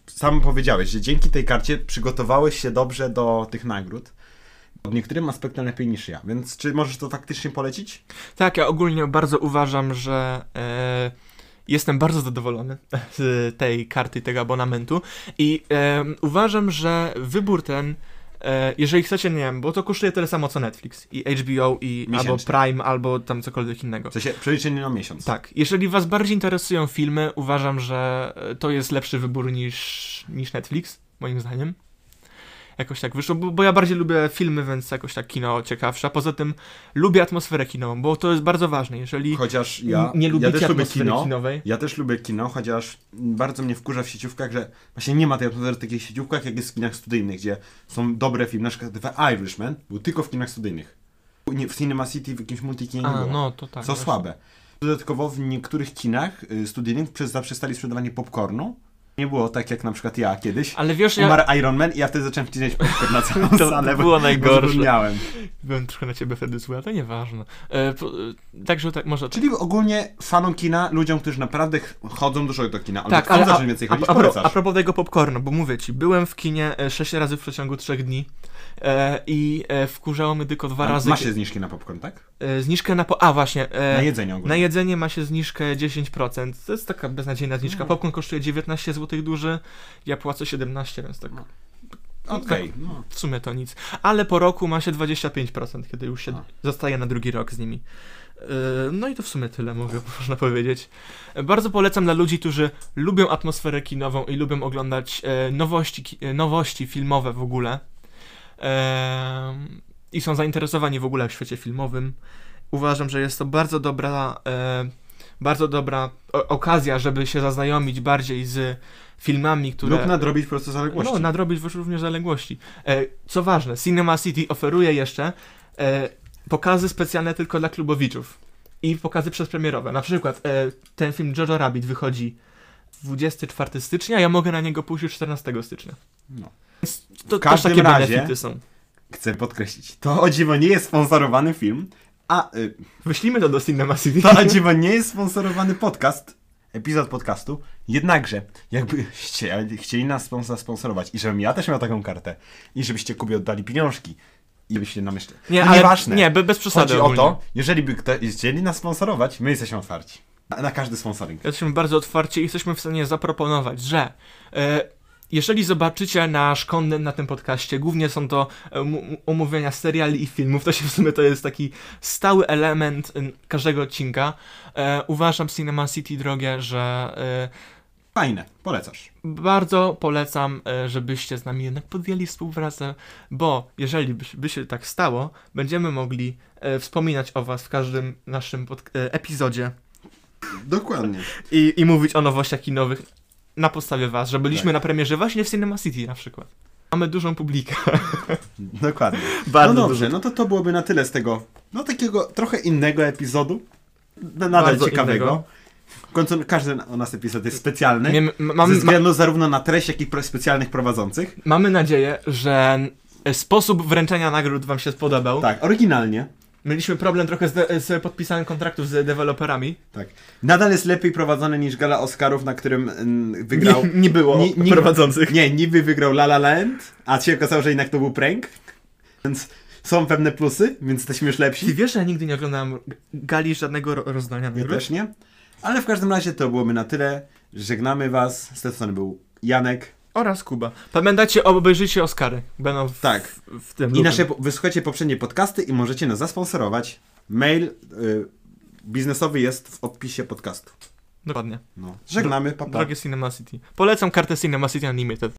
sam powiedziałeś, że dzięki tej karcie przygotowałeś się dobrze do tych nagród. Pod niektórym aspektem lepiej niż ja, więc czy możesz to faktycznie polecić? Tak, ja ogólnie bardzo uważam, że e, jestem bardzo zadowolony z tej karty, tego abonamentu i e, uważam, że wybór ten, jeżeli chcecie, nie wiem, bo to kosztuje tyle samo co Netflix i HBO i albo Miesięcznie. Prime, albo tam cokolwiek innego. W sensie przeliczenie na miesiąc. Tak, jeżeli was bardziej interesują filmy, uważam, że e, to jest lepszy wybór niż, niż Netflix, moim zdaniem. Jakoś tak wyszło, bo, bo ja bardziej lubię filmy, więc jakoś tak kino ciekawsze. A poza tym lubię atmosferę kinową, bo to jest bardzo ważne. Jeżeli Chociaż ja, nie lubicie ja też lubię atmosfery kino. kinowej, Ja też lubię kino, chociaż bardzo mnie wkurza w sieciówkach, że właśnie nie ma tej atmosfery w takich sieciówkach, jak jest w kinach studyjnych, gdzie są dobre filmy, na przykład The Irishman był tylko w kinach studyjnych. Nie, w Cinema City, w jakimś multikinie nie było. no to tak. Co właśnie. słabe. Dodatkowo w niektórych kinach y, studyjnych przez, zaprzestali sprzedawanie popcornu. Nie było tak jak na przykład ja kiedyś. Ale wiesz, ja Umarł Iron Man i ja wtedy zacząłem wcinać popcorn na całą To salę. bo- było bo najgorsze. zapomniałem. byłem trochę na ciebie wtedy zły, ale to nieważne. E, po, e, także tak, może... Czyli ogólnie fanom kina, ludziom, którzy naprawdę ch- chodzą dużo do kina, tak, chcą ale a, zacząć więcej a, chodzić, a, polecasz. a propos tego popcornu, bo mówię ci, byłem w kinie e, sześć razy w przeciągu trzech dni i e, wkurzało mnie tylko dwa A razy Ma się zniżki na popcorn, tak? e, zniżkę na... Po, a właśnie, e, Na jedzenie ogólnie. Na jedzenie ma się zniżkę 10%. To jest taka beznadziejna zniżka. Mm. Popcorn kosztuje 19 zł duży, ja płacę 17, więc tak No. Okej, no. w sumie to nic. Ale po roku ma się 25%, kiedy już się A. zostaje na drugi rok z nimi. No i to w sumie tyle mogę, można powiedzieć. Bardzo polecam dla ludzi, którzy lubią atmosferę kinową i lubią oglądać e, nowości, e, nowości filmowe w ogóle. I są zainteresowani w ogóle w świecie filmowym. Uważam, że jest to bardzo dobra, bardzo dobra okazja, żeby się zaznajomić bardziej z filmami, które... Lub nadrobić po prostu zaległości. No, nadrobić również zaległości. E, co ważne, Cinema City oferuje jeszcze e, pokazy specjalne tylko dla klubowiczów i pokazy przedpremierowe. Na przykład e, ten film Jojo Rabbit wychodzi 24 stycznia, ja mogę na niego pójść już 14 stycznia. No. To W też każdym takie razie- są. Chcę podkreślić, to o dziwo nie jest sponsorowany film, a y, Wyślijmy to do Cinema City. to o dziwo nie jest sponsorowany podcast, epizod podcastu, jednakże jakbyście chcieli nas spons- zasponsorować i żebym ja też miał taką kartę i żebyście Kubie oddali pieniążki i byście na myśli. Nie, no ale nieważne. nie, be- bez przesady Chodzi o to, jeżeli by ktoś chcieli nas sponsorować, my jesteśmy otwarci. Na, na każdy sponsoring. Jesteśmy bardzo otwarci i jesteśmy w stanie zaproponować, że e, jeżeli zobaczycie nasz content na tym podcaście, głównie są to e, omówienia seriali i filmów, to się w sumie to jest taki stały element każdego odcinka. E, uważam Cinema City drogie, że e, Fajne, polecasz. bardzo polecam, e, żebyście z nami jednak podjęli współpracę, bo jeżeli by, by się tak stało, będziemy mogli e, wspominać o was w każdym naszym pod, epizodzie Dokładnie. i, i mówić o nowościach kinowych na podstawie was, że byliśmy Tak. na premierze właśnie w Cinema City na przykład. Mamy dużą publikę. Dokładnie. Bardzo no dobrze, dużą. no to to byłoby na tyle z tego, no takiego trochę innego epizodu. Nadal Bardzo ciekawego. innego. W końcu każdy u nas epizod jest specjalny. Miem- m- ze mamy, ma, względu zarówno na treść, jak i specjalnych prowadzących. mamy nadzieję, że e, sposób wręczenia nagród wam się spodobał. Tak, oryginalnie. Mieliśmy problem trochę z, de- z podpisaniem kontraktów z deweloperami. Tak. Nadal jest lepiej prowadzony niż gala Oscarów, na którym mm, wygrał. Nie, nie było Ni- ni- prowadzących. Nie, niby wygrał La La Land, a się okazało, że jednak to był prank. Więc są pewne plusy, więc jesteśmy już Ty lepsi. wiesz, że ja nigdy nie oglądałem gali żadnego ro- rozdania Ja nagród? też nie. Ale w każdym razie to byłoby na tyle. Żegnamy was. Z tej strony był Janek. Oraz Kuba. Pamiętajcie, obejrzyjcie Oscary. Będą w, Tak. w, w tym I nasze, wysłuchajcie poprzednie podcasty i możecie nas zasponsorować. Mail y, biznesowy jest w opisie podcastu. Dokładnie. No. Żegnamy, papa. Drogie Cinema City. Polecam kartę Cinema City Unlimited.